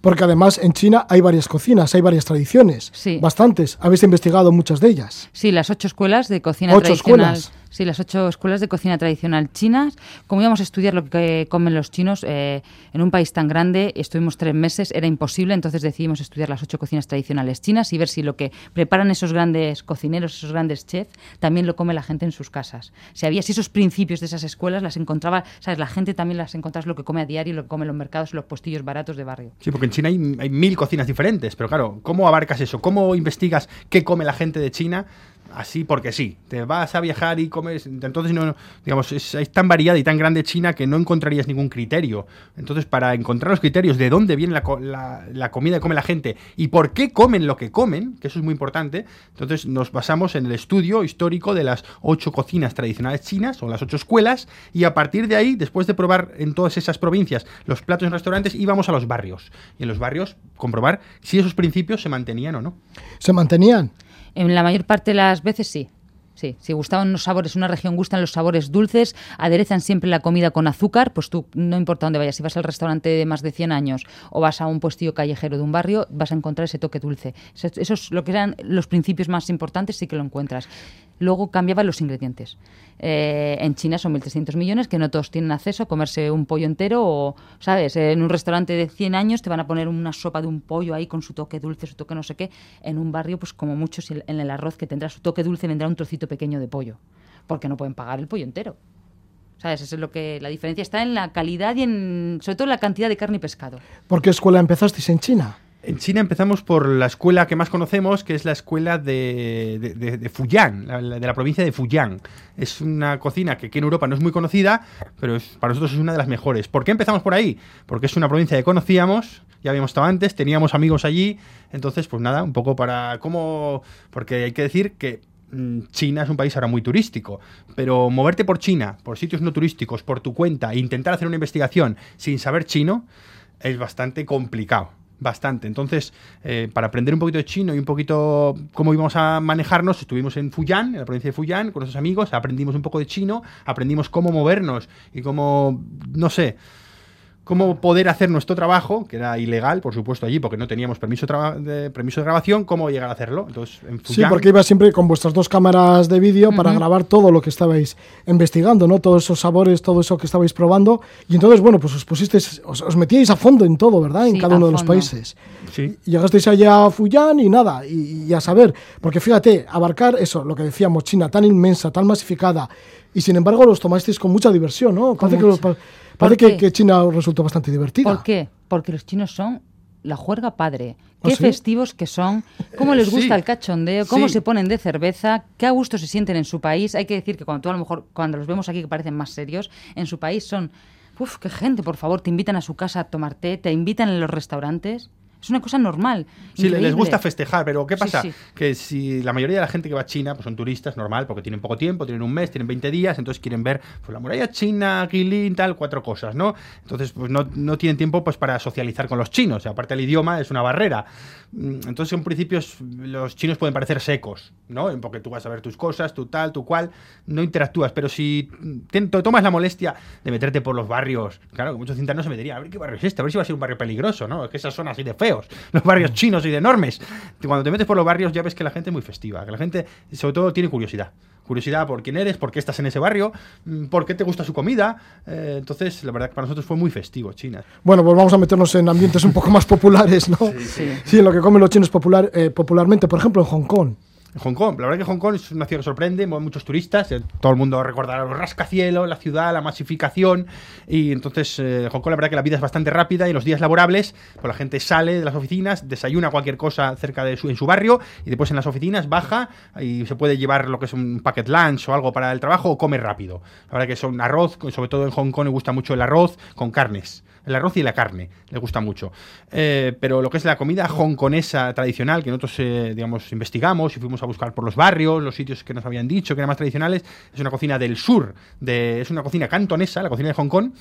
Porque además en China hay varias cocinas, hay varias tradiciones. Sí. Bastantes. Habéis investigado muchas de ellas. Sí, las ocho escuelas de cocina ¿Ocho tradicional. escuelas? Sí, las ocho escuelas de cocina tradicional chinas. Como íbamos a estudiar lo que comen los chinos eh, en un país tan grande, estuvimos tres meses, era imposible, entonces decidimos estudiar las ocho cocinas tradicionales chinas y ver si lo que preparan esos grandes cocineros, esos grandes chefs, también lo come la gente en sus casas. Si había si esos principios de esas escuelas, las encontraba, sabes, la gente también las encontraba lo que come a diario, lo que come en los mercados, los postillos baratos de barrio. Sí, porque en China hay, hay mil cocinas diferentes, pero claro, ¿cómo abarcas eso? ¿Cómo investigas qué come la gente de China? Así porque sí, te vas a viajar y comes, entonces no, digamos, es, es tan variada y tan grande China que no encontrarías ningún criterio. Entonces, para encontrar los criterios de dónde viene la- la comida que come la gente y por qué comen lo que comen, que eso es muy importante, entonces nos basamos en el estudio histórico de las ocho cocinas tradicionales chinas o las ocho escuelas y a partir de ahí, después de probar en todas esas provincias los platos en restaurantes, íbamos a los barrios y en los barrios comprobar si esos principios se mantenían o no. ¿Se mantenían? En la mayor parte de las veces sí. Sí, si gustaban los sabores, una región gustan los sabores dulces, aderezan siempre la comida con azúcar, pues tú, no importa dónde vayas, si vas al restaurante de más de 100 años o vas a un puestillo callejero de un barrio, vas a encontrar ese toque dulce. Eso, es lo que eran los principios más importantes, sí que lo encuentras. Luego cambiaban los ingredientes. Eh, en China son 1.300 millones que no todos tienen acceso a comerse un pollo entero o, ¿sabes? En un restaurante de 100 años te van a poner una sopa de un pollo ahí con su toque dulce, su toque no sé qué. En un barrio, pues como mucho, si en el arroz que tendrá su toque dulce vendrá un trocito pequeño de pollo, porque no pueden pagar el pollo entero. ¿Sabes? Eso es lo que la diferencia está en la calidad y en sobre todo en la cantidad de carne y pescado. ¿Por qué escuela empezasteis en China? En China empezamos por la escuela que más conocemos, que es la escuela de, de, de- de Fujian, la- de la provincia de Fujian. Es una cocina que aquí en Europa no es muy conocida, pero es- para nosotros es una de las mejores. ¿Por qué empezamos por ahí? Porque es una provincia que conocíamos, ya habíamos estado antes, teníamos amigos allí, entonces pues nada, un poco para cómo... Porque hay que decir que mm, China es un país ahora muy turístico, pero moverte por China, por sitios no turísticos, por tu cuenta, e intentar hacer una investigación sin saber chino, es bastante complicado. Bastante. Entonces, eh, para aprender un poquito de chino y un poquito cómo íbamos a manejarnos, estuvimos en Fujian, en la provincia de Fujian, con nuestros amigos, aprendimos un poco de chino, aprendimos cómo movernos y cómo, no sé, cómo poder hacer nuestro trabajo, que era ilegal, por supuesto, allí, porque no teníamos permiso, de, permiso de grabación, cómo llegar a hacerlo. Entonces, en Sí, Fujian, porque iba siempre con vuestras dos cámaras de vídeo para grabar todo lo que estabais investigando, ¿no? Todos esos sabores, todo eso que estabais probando. Y entonces, bueno, pues os pusisteis, os, os metíais a fondo en todo, ¿verdad? en Sí, cada uno de los países. sí. Y llegasteis allá a Fujian y nada, y, y a saber, porque fíjate, abarcar eso, lo que decíamos, China tan inmensa, tan masificada, y sin embargo los tomasteis con mucha diversión, ¿no? Parece, que, los parece que, China resultó bastante divertida. ¿Por qué? Porque los chinos son la juerga padre. ¿Ah, Qué sí? festivos que son, cómo les sí. gusta el cachondeo, cómo Sí. se ponen de cerveza, qué a gusto se sienten en su país. Hay que decir que cuando tú a lo mejor, cuando los vemos aquí que parecen más serios, en su país son, uf, qué gente, por favor, te invitan a su casa a tomar té, te invitan en los restaurantes. Es una cosa normal. Sí, le- les gusta festejar, pero ¿qué pasa? sí. Que si la mayoría de la gente que va a China pues son turistas, normal, porque tienen poco tiempo, tienen un mes, tienen 20 días, entonces quieren ver pues, la muralla china, Guilin, tal, cuatro cosas, ¿no? Entonces, pues no, no tienen tiempo pues para socializar con los chinos, y aparte el idioma es una barrera. Mm, Entonces, en principio, los chinos pueden parecer secos, ¿no? Porque tú vas a ver tus cosas, tu tal, tu cual, no interactúas, pero si te, tomas la molestia de meterte por los barrios, claro, que muchos cintas no se meterían, a ver qué barrio es este, a ver si va a ser un barrio peligroso, ¿no? Es que esas son así de feos, [LAUGHS] los barrios chinos y de enormes. Cuando te metes por los barrios ya ves que la gente es muy festiva, que la gente sobre todo tiene curiosidad. Curiosidad por quién eres, por qué estás en ese barrio, mm, por qué te gusta su comida. Eh, entonces, la verdad que para nosotros fue muy festivo China. Bueno, pues vamos a meternos en ambientes un poco más populares, ¿no? Sí. Sí, en lo que comen los chinos popular, eh, popularmente, por ejemplo, en Hong Kong. Hong Kong, la verdad que Hong Kong es una ciudad que sorprende, mueve muchos turistas, eh, todo el mundo recordará los rascacielos, la ciudad, la masificación, y entonces eh, Hong Kong la verdad que la vida es bastante rápida y los días laborables, pues la gente sale de las oficinas, desayuna cualquier cosa cerca de su, en su barrio, y después en las oficinas baja y se puede llevar lo que es un packet lunch o algo para el trabajo o come rápido. La verdad que son arroz, sobre todo en Hong Kong le gusta mucho el arroz con carnes. El arroz y la carne, le gusta mucho. Eh, pero lo que es la comida hongkonesa tradicional, que nosotros, eh, digamos, investigamos y fuimos a buscar por los barrios, los sitios que nos habían dicho que eran más tradicionales, es una cocina del sur, de, es una cocina cantonesa, la cocina de Hong Kong,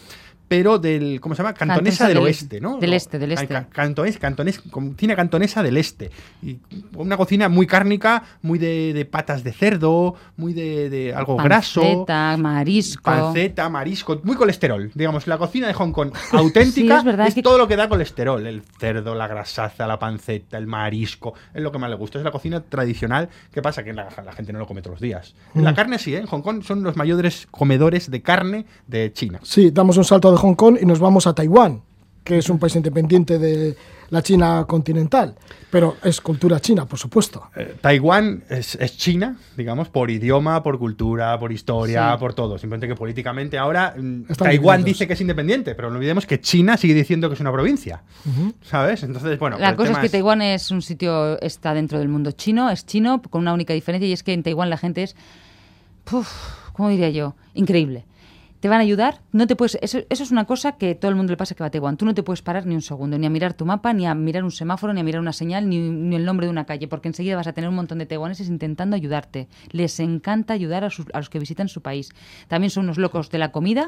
pero del, ¿cómo se llama? Cantonesa Cantonesa del del- oeste, ¿no? del este, del este. ca- Cantonés, cantonés, cocina cantonesa del este. Y una cocina muy cárnica, muy de, de patas de cerdo, muy de, de algo graso. Panceta, marisco. Panceta, marisco, muy colesterol. Digamos, la cocina de Hong Kong auténtica [LAUGHS] Sí, es verdad que- todo lo que da colesterol. El cerdo, la grasaza, la panceta, el marisco. Es lo que más le gusta. Es la cocina tradicional. ¿Qué pasa? Que la, la gente no lo come todos los días. Mm. La carne sí, ¿eh? En Hong Kong son los mayores comedores de carne de China. Sí, damos un salto de Hong Kong y nos vamos a Taiwán, que es un país independiente de la China continental, pero es cultura china, por supuesto. Eh, Taiwán es, es China, digamos, por idioma, por cultura, por historia, Sí. por todo. Simplemente que políticamente ahora mm, Están Taiwán divididos. dice que es independiente, pero no olvidemos que China sigue diciendo que es una provincia. ¿Sabes? Entonces, bueno. La cosa es que Taiwán es un sitio, está dentro del mundo chino, es chino, con una única diferencia, y es que en Taiwán la gente es, ¿cómo diría yo? Increíble. Te van a ayudar, no te puedes, eso, es una cosa que todo el mundo le pasa que va a Taiwán. Tú no te puedes parar ni un segundo, ni a mirar tu mapa, ni a mirar un semáforo, ni a mirar una señal, ni, ni el nombre de una calle, porque enseguida vas a tener un montón de taiwaneses intentando ayudarte. Les encanta ayudar a, sus- a los que visitan su país. También son unos locos de la comida.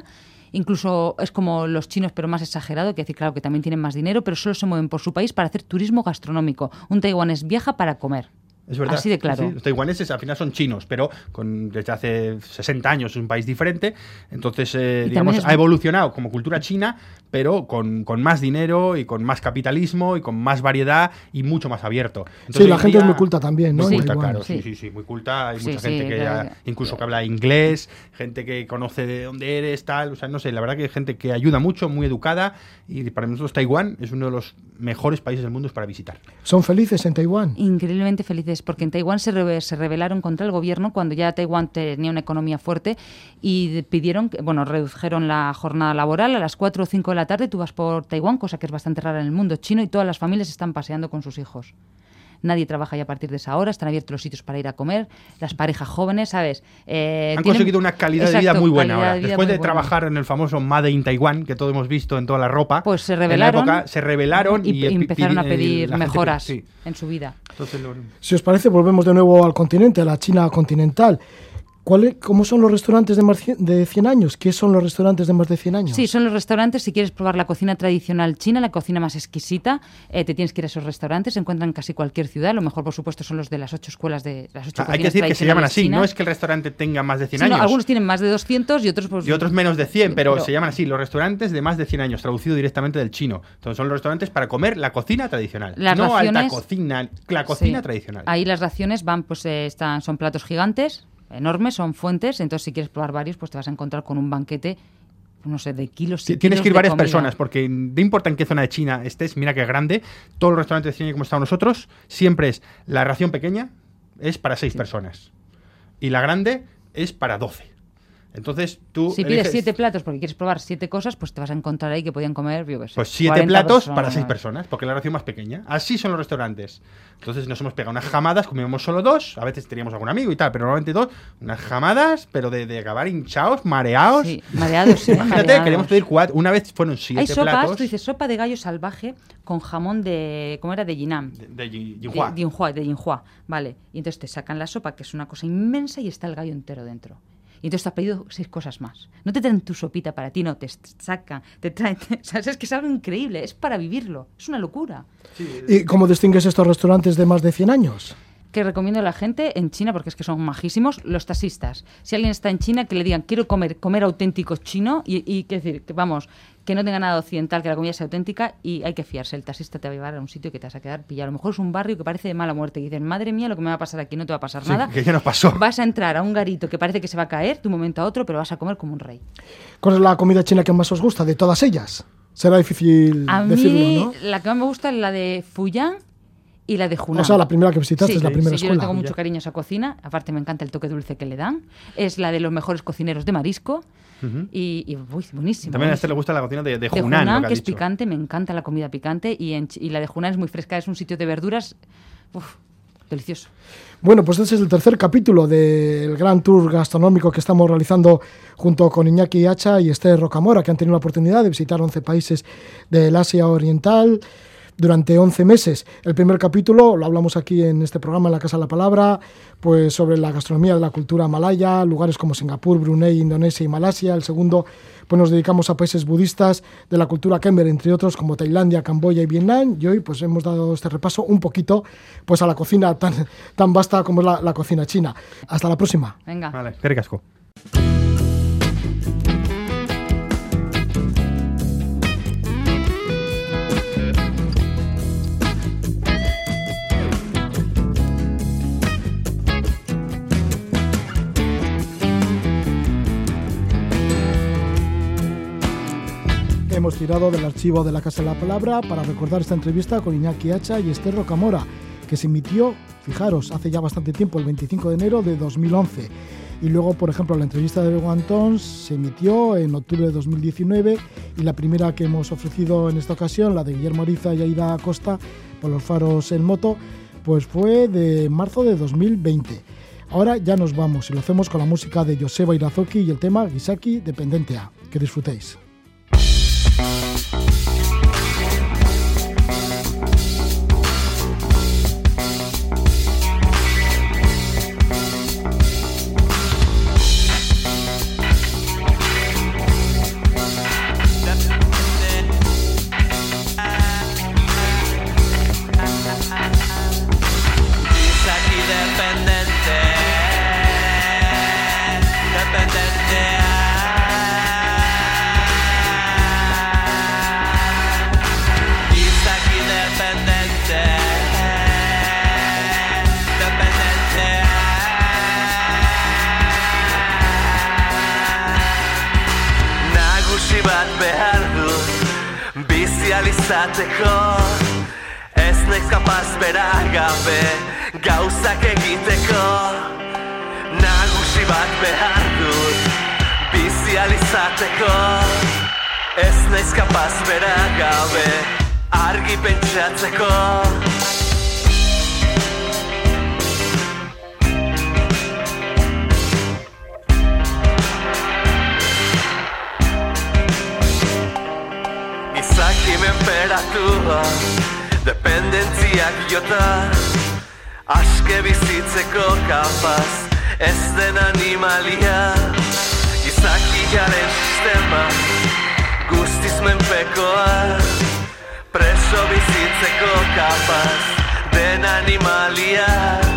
Incluso es como los chinos, pero más exagerado, que decir, claro, que también tienen más dinero, pero solo se mueven por su país para hacer turismo gastronómico. Un taiwanés viaja para comer. Es verdad. Así de claro. Sí, los taiwaneses al final son chinos, pero con, desde hace 60 años es un país diferente. Entonces, eh, digamos, ha evolucionado como cultura china, pero con, con más dinero y con más capitalismo y con más variedad y mucho más abierto. Entonces, Sí, la gente es día- muy culta también, ¿no? Muy En culta, claro, sí, Sí. sí, sí, muy culta. Hay Sí, mucha sí, gente que claro. ya- incluso que habla inglés, gente que conoce de dónde eres, tal. O sea, no sé, la verdad que hay gente que ayuda mucho, muy educada. Y para nosotros, Taiwán es uno de los mejores países del mundo para visitar. ¿Son felices en Taiwán? Increíblemente felices, porque en Taiwán se, rebe- se rebelaron contra el gobierno cuando ya Taiwán tenía una economía fuerte y pidieron, que- bueno, redujeron la jornada laboral a las 4 o 5 de la tarde. Tú vas por Taiwán, cosa que es bastante rara en el mundo chino, y todas las familias están paseando con sus hijos. Nadie trabaja ya a partir de esa hora, están abiertos los sitios para ir a comer, las parejas jóvenes, ¿sabes? Eh, Han tienen- conseguido una calidad de vida Exacto, muy buena ahora. de Después de buena. trabajar en el famoso Made in Taiwan, que todos hemos visto en toda la ropa, Pues se en la época se rebelaron y, y, empezaron a eh, pedir la gente- mejoras sí. en su vida. Entonces, lo- Si os parece, volvemos de nuevo al continente, a la China continental. ¿Cuál es- ¿Cómo son los restaurantes de más cien- de 100 años? ¿Qué son los restaurantes de más de 100 años? Sí, son los restaurantes. Si quieres probar la cocina tradicional china, la cocina más exquisita, eh, te tienes que ir a esos restaurantes. Se encuentran en casi cualquier ciudad. Lo mejor, por supuesto, son los de las ocho escuelas de las ocho Ah, hay que decir que se llaman así, no es que el restaurante tenga más de 100 Sí, no, años. algunos tienen más de 200 y otros pues y otros menos de 100, pero, pero- se llaman así, los restaurantes de más de 100 años, traducido directamente del chino. Entonces son los restaurantes para comer la cocina tradicional, Las no alta raciones- cocina, la cocina Sí. tradicional. Ahí las raciones van, pues eh, están, son platos gigantes, enormes, son fuentes. Entonces, si quieres probar varios, pues te vas a encontrar con un banquete, no sé, de kilos y Tienes kilos que ir varias comida. personas, porque no importa en qué zona de China estés, mira que es grande, todos los restaurantes de China como estamos nosotros, siempre es la ración pequeña, es para seis personas. Y la grande es para 12. Entonces tú. Si pides eliges- siete platos porque quieres probar siete cosas, pues te vas a encontrar ahí que podían comer, yo qué sé, Pues siete 40 platos para seis personas, porque la ración más pequeña. Así son los restaurantes. Entonces nos hemos pegado unas jamadas, comíamos solo dos, a veces teníamos algún amigo y tal, pero normalmente dos, unas jamadas, pero de, de acabar hinchados, mareados. Sí, mareados, ¿eh? [LAUGHS] Imagínate, Mareados. queríamos pedir cuatro. Una vez fueron siete Hay sopas, platos. tú dices sopa de gallo salvaje con jamón de. ¿Cómo era? De Yinam. de, de Yi- De, Yinhua. de Yinhua, de Yinhua, vale. Y entonces te sacan la sopa, que es una cosa inmensa, y está el gallo entero dentro. Y entonces te has pedido seis cosas más. No te traen tu sopita para ti, no, te sacan, te traen... [LAUGHS] sea, es que es algo increíble, es para vivirlo, es una locura. ¿Y cómo distingues estos restaurantes de más de 100 años? Que recomiendo a la gente en China, porque es que son majísimos, los taxistas. Si alguien está en China, que le digan, quiero comer, comer auténtico chino, y, y que decir, que vamos, que no tenga nada occidental, que la comida sea auténtica, y hay que fiarse. El taxista te va a llevar a un sitio que te vas a quedar pillado. A lo mejor es un barrio que parece de mala muerte, y dicen, madre mía, lo que me va a pasar aquí no te va a pasar Sí, nada. [LAUGHS] que ya nos pasó. Vas a entrar a un garito que parece que se va a caer de un momento a otro, pero vas a comer como un rey. ¿Cuál es la comida china que más os gusta de todas ellas? Será difícil A decirlo, mí, ¿no? la que más me gusta es la de Fuyang y la de Hunan. O sea, la primera que visitaste Sí, es la sí, primera sí, yo escuela. tengo mucho cariño a esa cocina. Aparte, me encanta el toque dulce que le dan. Es la de los mejores cocineros de marisco. Y, y uy, buenísimo. También a este le gusta la cocina de, de De Hunan, lo que ha que es dicho. picante, me encanta la comida picante. Y, en y la de Hunan es muy fresca, es un sitio de verduras. Uf, delicioso. Bueno, pues este es el tercer capítulo del gran tour gastronómico que estamos realizando junto con Iñaki Hacha y Esther Rocamora, que han tenido la oportunidad de visitar 11 países del Asia Oriental durante 11 meses. El primer capítulo lo hablamos aquí en este programa, en la Casa de la Palabra, pues sobre la gastronomía de la cultura malaya, lugares como Singapur, Brunei, Indonesia y Malasia. El segundo, pues nos dedicamos a países budistas de la cultura Khmer, entre otros como Tailandia, Camboya y Vietnam. Y hoy pues hemos dado este repaso un poquito pues a la cocina tan, tan vasta como es la, la cocina china. Hasta la próxima. Venga. Vale, qué ricasco. Hemos tirado del archivo de la Casa de la Palabra para recordar esta entrevista con Iñaki Hacha y Esther Rocamora, que se emitió, fijaros, hace ya bastante tiempo, el 25 de enero de 2011. Y luego, por ejemplo, la entrevista de Guantons se emitió en octubre de 2019 y la primera que hemos ofrecido en esta ocasión, la de Guillermo Ariza y Aida Costa, por los faros en moto, pues fue de marzo de 2020. Ahora ya nos vamos y lo hacemos con la música de Joseba Irazoki y el tema Gisaki Dependente A. Que disfrutéis. Alizateko Ez naiz kapaz bera gabe gauzak egiteko. Nagusi bat behar dut bizi alizateko Ez naiz kapaz bera gabe argi pentsatzeko Menperatua Dependentziak jota Aske bizitzeko kapaz Ez den animalia Izaki garen sistema Guztiz menpekoa Preso bizitzeko kapaz Den animalia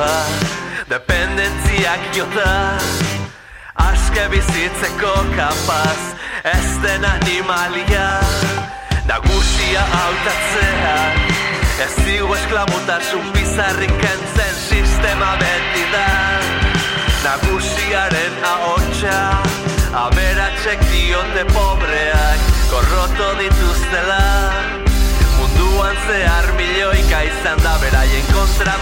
menperatua Dependentziak jota. Aske bizitzeko kapaz Ez den animalia. Nagusia hautatzea Ez zigu esklamutasun bizarrik entzen sistema beti da. Nagusiaren ahotsa Aberatzek diote pobreak Korroto dituztela. Munduan zehar milioika izan da Beraien kontra